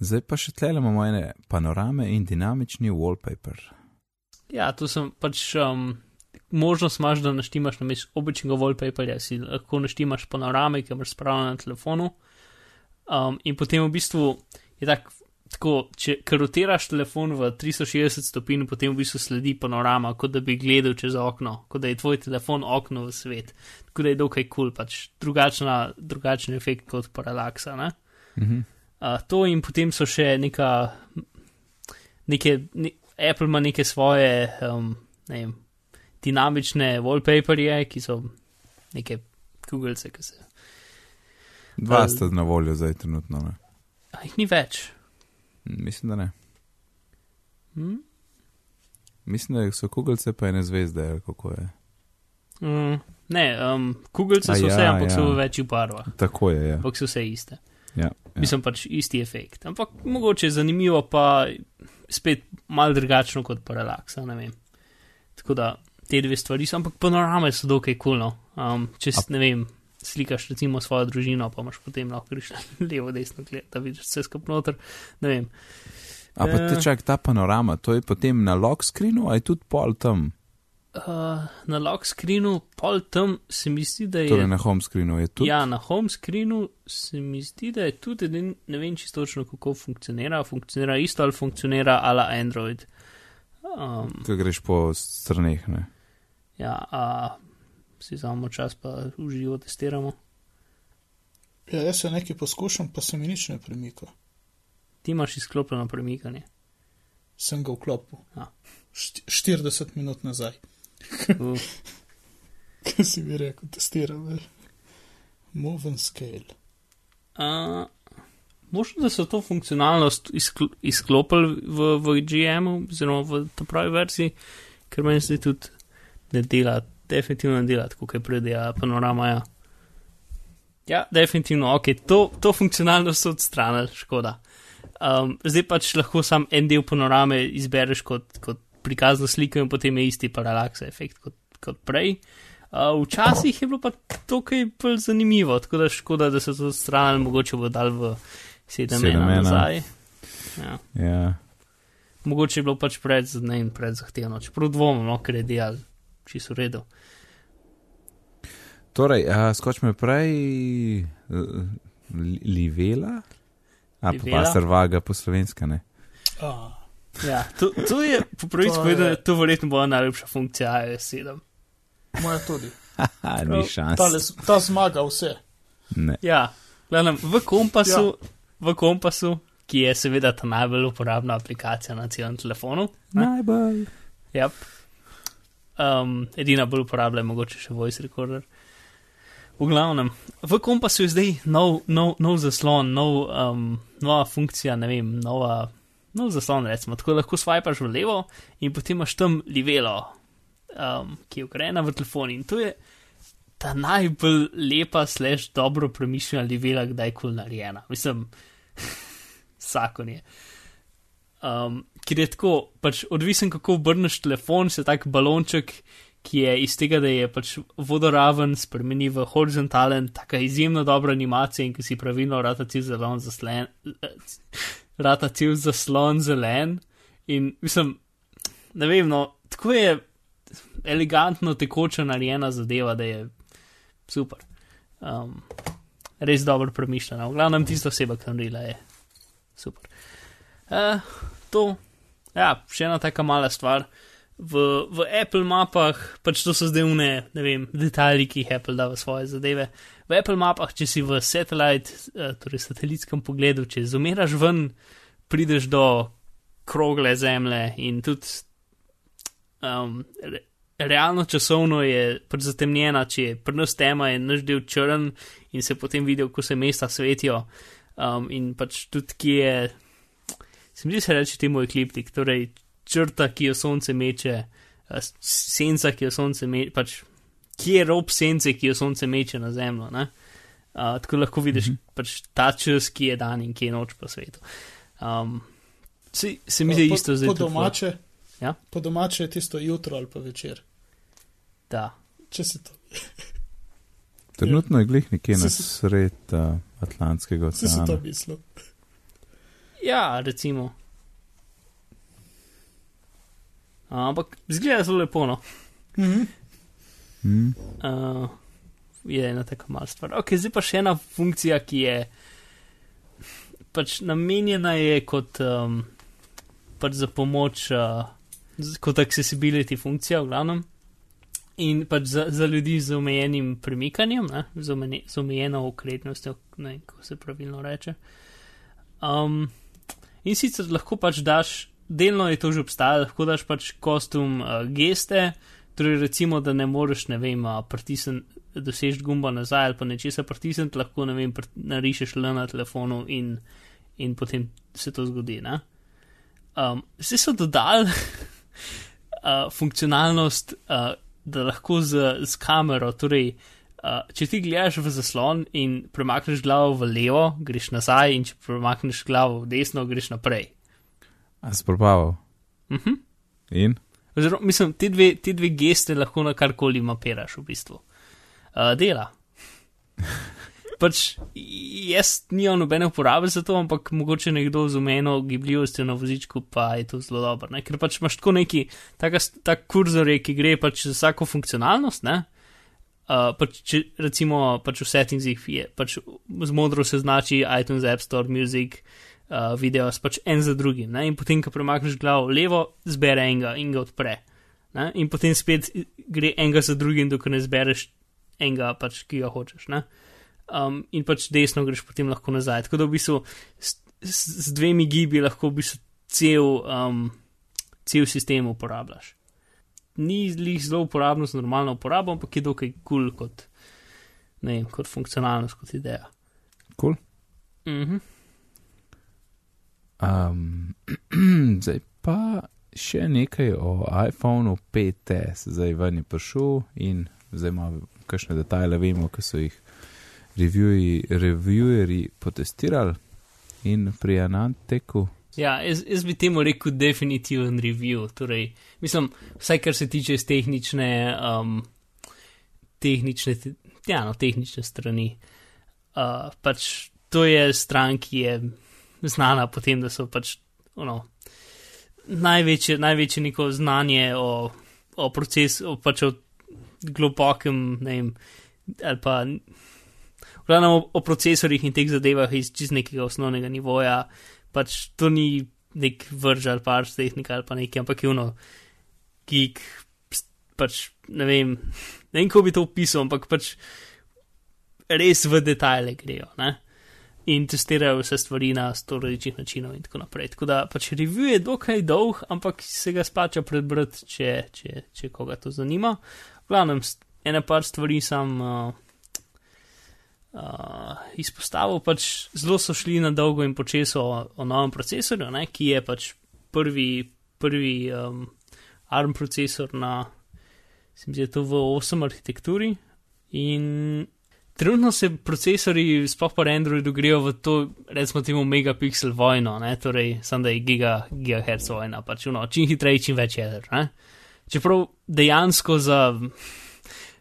Zdaj pa še tle imamo ene panorame in dinamični wallpaper. Ja, tu sem pač. Um, Možnost imaš, da naštimaš na mestu običnega wallpaperja, si lahko naštimaš panorame, ki imaš spravljene na telefonu. Um, in potem v bistvu je tak, tako, če ker rotiraš telefon v 360 stopinj, potem v bistvu sledi panorama, kot da bi gledal čez okno, kot da je tvoj telefon okno v svet. Tako da je dokaj kul, cool, pač drugačna, drugačen efekt kot paralaksa. Ne? Mhm. Uh, to in potem so še neka, neke, ne, Apple ima neke svoje, um, ne vem, dinamične wallpaperje, ki so neke kugelce, ki se. Dva sta na voljo zdaj trenutno. Ne? A jih ni več. Mislim, da ne. Hm? Mislim, da so kugelce pa ene zvezde, kako je. Mm, ne, um, kugelce A so ja, vse, ampak ja. so v večjih barvah, Tako je, ja. ampak so vse iste. ja, ja. Mislim pač isti efekt. Ampak mogoče je zanimivo, pa spet mal drugačno kot paralaksa, ne vem. Tako da te dve stvari so, ampak panorame so dokaj kulno. Um, če ne vem, slikaš recimo svojo družino, pa imaš potem lahko greš levo, desno, gled, da vidiš vse skupaj noter. Ne vem. A pa te Eh. čak ta panorama, to je potem na lock screenu, a je tudi pol tam, Uh, na lock screenu, pol tam se mi zdi, da je. torej na home screenu je tudi. Ja, na home screenu se mi zdi, da je tudi, ne, ne vem čisto točno, kako funkcionira. Funkcionira isto ali funkcionira ala Android. Um, Ko greš po straneh, ne. Ja, a si vzamemo čas, pa v živo testiramo. Ja, jaz se nekaj poskušam, pa se mi nič ne premika. Ti imaš izklopljeno premikanje. Sem ga vklopil. A. Št 40 minut nazaj. Uh, Kaj si mi rekel, testiram. veš. Move and scale. a, možno, da so to funkcionalnost izkl izklopili v, v GM-u, oziroma v ta pravi verziji, ker meni se tudi ne dela, definitivno ne dela, tako kot je predja panorama. Ja. Ja, definitivno, ok, to, to funkcionalnost so odstranili, škoda. Um, zdaj pač lahko sam en del panorame izbereš kot, kot prikazno sliko in potem je isti paralaksa efekt kot, kot prej. Uh, včasih je bilo pa to kaj bolj zanimivo, tako da škoda, da so to odstranili, mogoče bo dal v 7 7:1. nazaj. Ja. Ja. Mogoče je bilo pač pred, ne pred zahtevno, čeprav dvomim, no, ker je dejal, čisto v redu. Torej, a, skočimo prej, li- livela? A, pa Livela? pastor vaga po slovenska, ne. Ah, Ja, to, to je, po pravici povedano, to verjetno bo najlepša funkcija iOS 7. moja tudi. Haha, ni šans. Tale, ta zmaga vse. Ne. Ja, gledam, v kompasu, ja. v kompasu, ki je seveda ta najbolj uporabna aplikacija na celem telefonu. Najbolj. Yep. Um, edina bolj uporablja, mogoče še voice recorder. V glavnem, v kompasu je zdaj nov, nov, nov zaslon, nov, um, nova funkcija, ne vem, nova, nov zaslon, recimo, tako lahko swipaš v levo in potem imaš tam livelo, um, ki je ugrajena v telefon in to je ta najbolj lepa, slash dobro premišljena livela, kdaj koli narejena. Mislim, zakon je. Um, ker je tako, pač odvisen, kako obrneš telefon, se tak balonček, ki je iz tega, da je pač vodoraven, spremeni v horizontalen, tako izjemno dobra animacija in ki si pravilno rata cel zaslon zaslen, rata cel zaslon zelen. In mislim, ne vem, no, tako je elegantno tekoča narejena zadeva, da je super. Um, res dobro premišljena. V glavnem tista oseba, ki je naredila, je super. Uh, to, ja, še ena taka mala stvar. V, v Apple mapah, pač to so zdaj une, ne vem, detajli, ki jih Apple da v svoje zadeve. V Apple mapah, če si v satelit, uh, torej satelitskem pogledu, če zumiraš ven, prideš do krogle zemlje in tudi um, re, realno časovno je pač zatemnjena, če je prnas tema in naš del črn in se potem vidi, ko se mesta svetijo. Um, in pač tudi, ki je, se mi zdi, se reče temu ekliptik, torej črta, ki jo sonce meče, senca, ki jo sonce meče, pač kje je rob sence, ki jo sonce meče na zemljo. Uh, tako lahko vidiš mm -hmm. pač ta čas, ki je dan in ki je noč po svetu. Um, se, se mi zdi Po- isto zdaj. Po domače, Ja? po domače je tisto jutro ali pa večer. Da. Če se to. Trenutno je glih nekje Si- na si- sred uh, Atlantskega Si si to oceana. mislil. Ja, recimo. Ampak zgleda zelo lepo. No. Mhm. Hmm. Uh, je ena taka mala stvar. Ok, zdaj pa še ena funkcija, ki je pač namenjena je kot um, pač za pomoč, uh, kot accessibility funkcija, v glavnem. In pač za, za ljudi z omejenim premikanjem, ne, z, omene, z omejeno okretnostjo, ne kako se pravilno reče. Um, in sicer lahko pač daš, delno je to že obstajalo, lahko daš pač kostum uh, geste, torej recimo, da ne moreš, ne vem, uh, pritisniti, dosežeti gumba nazaj ali pa nečesa pritisniti, lahko, ne vem, pr- narišeš le na telefonu in, in potem se to zgodi. Um, zdaj so dodali uh, funkcionalnost, uh, da lahko z, z kamero, torej, uh, če ti gledaš v zaslon in premakneš glavo v levo, greš nazaj, in če premakneš glavo v desno, greš naprej. A si probaval? Mhm. In? Oziroma, mislim, te dve, te dve geste lahko na karkoli mapiraš v bistvu. Uh, dela. pač jaz nimam nobene uporabe za to, ampak mogoče nekdo z omejeno gibljivostjo na vozičku pa je to zelo dobro. Ne? Ker pač imaš tako neki, taka, tak kurzor je, ki gre pač za vsako funkcionalnost, ne? Uh, pač, če recimo pač v settingsih je, pač z modro se znači iTunes, App Store, Music, uh, video, pač en za drugim. Ne? In potem, ko premakneš glavo levo, zbere enega in ga odpre. Ne? In potem spet gre enega za drugim, dokler ne zbereš enega, pač, ki ga hočeš. Ne? Um, in pač desno greš potem lahko nazaj. Tako da v bistvu s, s, z dvemi gibi lahko v bistvu cel, um, cel sistem uporabljaš. Ni lih zelo uporabno z normalno uporabo, ampak je dokaj kul cool kot, ne vem, kot funkcionalnost, kot ideja. Cool. Mhm. Um, zdaj pa še nekaj o iPhonu 5S. Zdaj ven je prišel in zdaj ima kakšne detajle, vemo, ki so jih reviewji, revieweri potestirali in pri Ananteku. Ja, jaz, jaz bi temu rekel definitiven review. Torej, mislim, vsaj kar se tiče z tehnične, um, tehnične, te- ja, no, tehnične strani. Uh, pač to je stran, ki je znana po tem, da so pač ono, največje, največje neko znanje o, o procesu, o, pač o globokem, ne vem, ali pa. v glavnem O, o procesorjih in teh zadevah iz čist nekega osnovnega nivoja, pač to ni nek vrž ali pa ars tehnika ali pa nekaj, ampak je ono geek, pač ne vem, ne vem, kako bi to opisal, ampak pač res v detajle grejo. Ne? in testirajo vse stvari na sto različnih načinov in tako naprej. Tako da pač review je dokaj dolg, ampak se ga splača prebrati, če, če, če koga to zanima. V glavnem, ena par stvari sem uh, uh, izpostavil, pač zelo so šli na dolgo in počeso o, o novem procesorju, ne, ki je pač prvi, prvi um, ARM procesor na, se mi zdi, to v 8 arhitekturi. In trenutno se procesori, sploh pa Androidu, grejo v to, recimo, temu megapixel vojno, ne? torej, samo da je giga, gigahertz vojna, pač no, čim hitreje, čim več jeder. Ne? Čeprav dejansko za,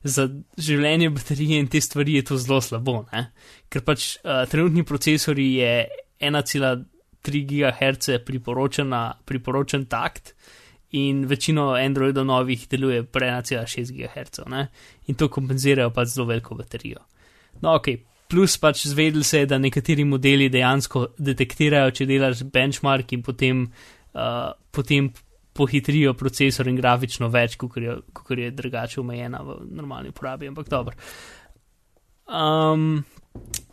za življenje baterije in te stvari je to zelo slabo, ne? ker pač uh, trenutni procesori je 1,3 GHz priporočen takt. In večino Androidov novih deluje pre 1,6 GHz, ne? in to kompenzirajo pa zelo veliko baterijo. No, ok, plus pač zvedel se je, da nekateri modeli dejansko detektirajo, če delaš benchmark in potem, uh, potem pohitrijo procesor in grafično več, kot je, je drugače omejena v normalni uporabi, ampak dobro. Um,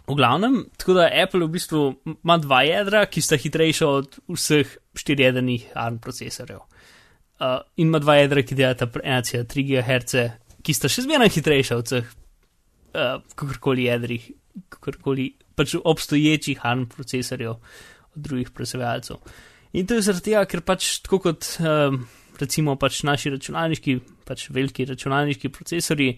v glavnem, tako da Apple v bistvu ima dva jedra, ki sta hitrejša od vseh štirjedrnih ARM procesorjev. Uh, in ima dva jedra, ki delata 1,3 GHz, ki sta še zmeraj hitrejša od vseh uh, kakorkoli jedrih, kakorkoli pač obstoječih ARM procesorjev od drugih proizvajalcev. In to je zaradi tega, ker pač tako kot um, recimo pač naši računalniški, pač veliki računalniški procesori,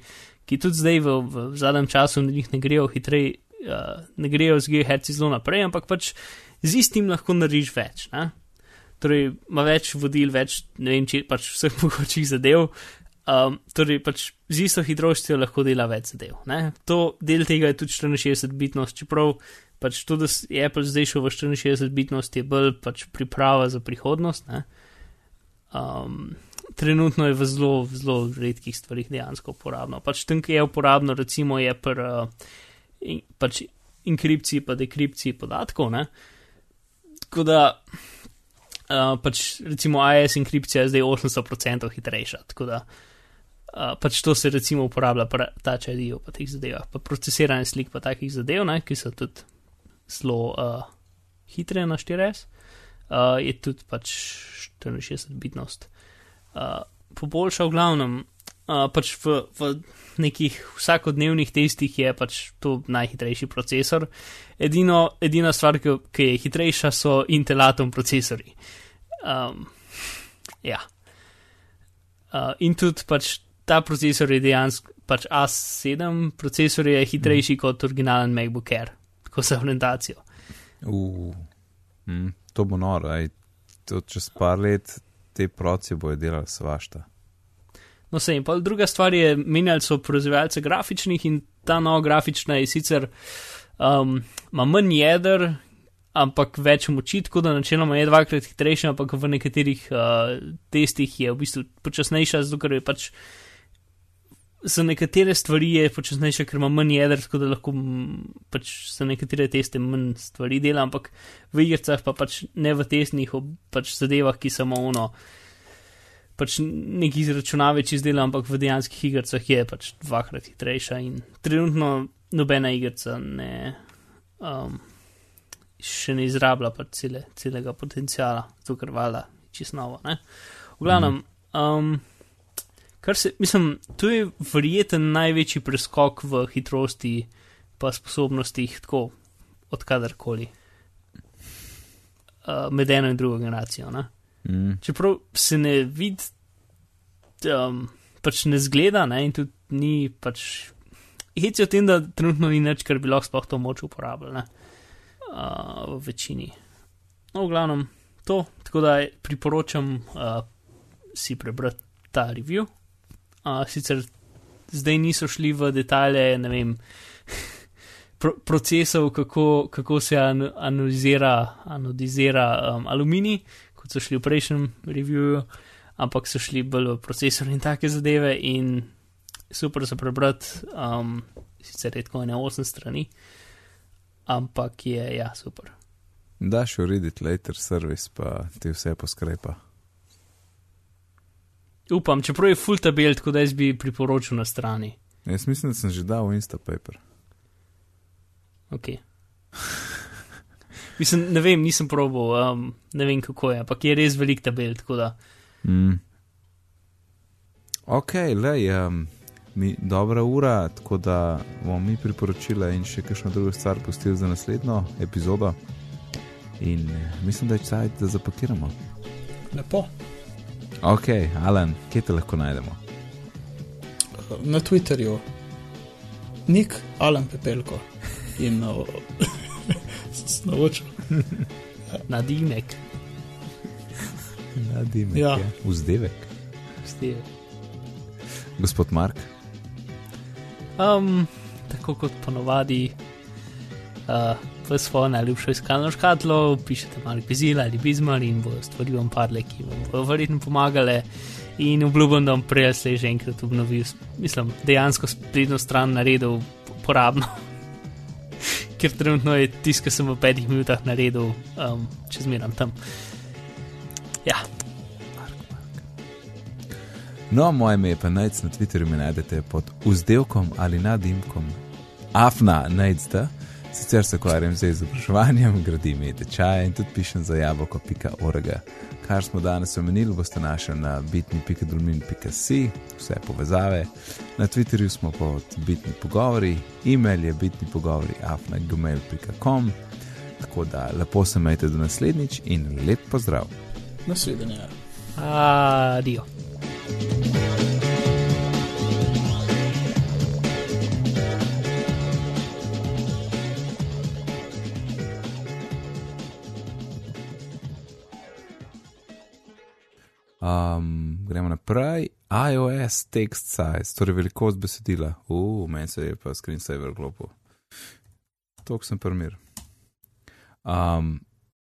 ki tudi zdaj v, v zadnjem času na njih ne grejo hitreje, uh, ne grejo z GHz zelo naprej, ampak pač z istim lahko narediš več. Ne? Torej, ima več vodil, več ne vem, če pač vseh mogočih zadev, Um, torej, pač z isto hitrostjo lahko dela več zadev. Ne? To del tega je tudi 64-bitnost, čeprav pač to, da je Apple zdaj šel v 64-bitnost, je bolj pač priprava za prihodnost. Um, trenutno je v zelo, zelo redkih stvarih dejansko uporabno. Pač tam, ki je uporabno, recimo je pri uh, in, pač inkripciji, pa dekripciji podatkov. Ne? Tako da. Uh, pač recimo AES inkripcija je zdaj 80% hitrejša. Tako da Uh, pač to se recimo uporablja pri Touch ID-ju, pa teh zadevah, pa procesiranje slik, pa takih zadev, ne, ki so tudi zelo uh, hitre na 4S, uh, je tudi pač 64-bitnost. Uh, poboljša v glavnem, uh, pač v, v nekih vsakodnevnih testih je pač to najhitrejši procesor. Edino, edina stvar, ki, ki je hitrejša, so Intel Atom procesori. Um, ja. Uh, in tudi pač ta procesor je dejansko, pač A7 procesor je hitrejši mm. kot originalen MacBook Air, tako za orientacijo. Uh, mm, to bo noro, aj to čez par let te proci bojo delali svašta. No, se in pa druga stvar je, menjali so proizvajalce grafičnih in ta nova grafična je sicer um, ima manj jeder, ampak več moči, tako da načeloma je dvakrat hitrejša, ampak v nekaterih uh, testih je v bistvu počasnejša, zato ker je pač za nekatere stvari je počasnejša, ker ima manj jeder, tako da lahko pač za nekatere teste manj stvari dela, ampak v igrah pa pač ne v testnih pač zadevah, ki samo ono. Pač neki izračunave čez dela, ampak v dejanskih igrah je pač dvakrat hitrejša in trenutno nobena igrica ne, um, še ne izrablja pač cele, celega potencijala, to kar vala čisto novo. V glavnem, um, Kar se, mislim, to je verjeten največji preskok v hitrosti pa sposobnostih, tako od kadarkoli. Uh, med eno in drugo generacijo. Mm. Čeprav se ne vidi, um, pač ne zgleda, ne, in tudi ni pač. Heci o tem, da trenutno ni nič, kar bi lahko sploh to moč uporabljali, uh, v večini. No, v glavnem, to, tako da priporočam uh, si prebrati ta review uh, sicer zdaj niso šli v detalje, ne vem, pro, procesov, kako, kako se an, analizira, analizira um, aluminij, kot so šli v prejšnjem reviewju, ampak so šli bolj v procesor in take zadeve in super za prebrati, um, sicer redko ne 8 strani, ampak je ja super. Daš urediti later service, pa ti vse poskrepa. Upam, čeprav je full tabel, tako da jaz bi priporočil na strani. Jaz mislim, da sem že dal Instapaper. Ok. Mislim, ne vem, nisem probal, um, ne vem kako je, ampak je res velik tabel, tako da. Mm. Ok, le je. Um, mi dobra ura, tako da bomo mi priporočili in še kakšno drugo stvar pustili za naslednjo epizodo. In eh, mislim, da je čas, da zapakiramo. Lepo. Ok, Alan, kje te lahko najdemo? Na Twitterju, nik Alan Pepelko in na snovoču. Na dimek, Na Dimek. Ja. je. Vzdevek. steve. Gospod Mark. Um, tako kot ponovadi, uh, v svojo najljubšo iskalno škatlo pišete malo bizila ali bizmar in bo stvari vam padle, ki vam bodo verjetno pomagale. In obljubim, da bom prej slej že enkrat obnovil, mislim, dejansko spletno stran naredil porabno. Ker trenutno je tisto, kar sem v petih minutah naredil, um, če zmeram tam. Ja, No, moje ime je pa najc na Twitterju, me najdete pod vzdelkom ali nadimkom. Afna najdete, sicer se ukvarjam z izobraževanjem, gradim je tečaje in tudi pišem za jabolko.org. Kar smo danes omenili, boste našli na bitni.dolmin.si, vse povezave. Na Twitterju smo pod bitni pogovori, e-mail je bitni pogovori afna.gmail.com. Tako da lepo se majte do naslednjič in lep pozdrav. Nasvidenje. adijo. Um, gremo naprej. iOS text size, torej velikost besedila. Uf, uh, meni se je pa screensaver klopil. Tok sem primir. Um,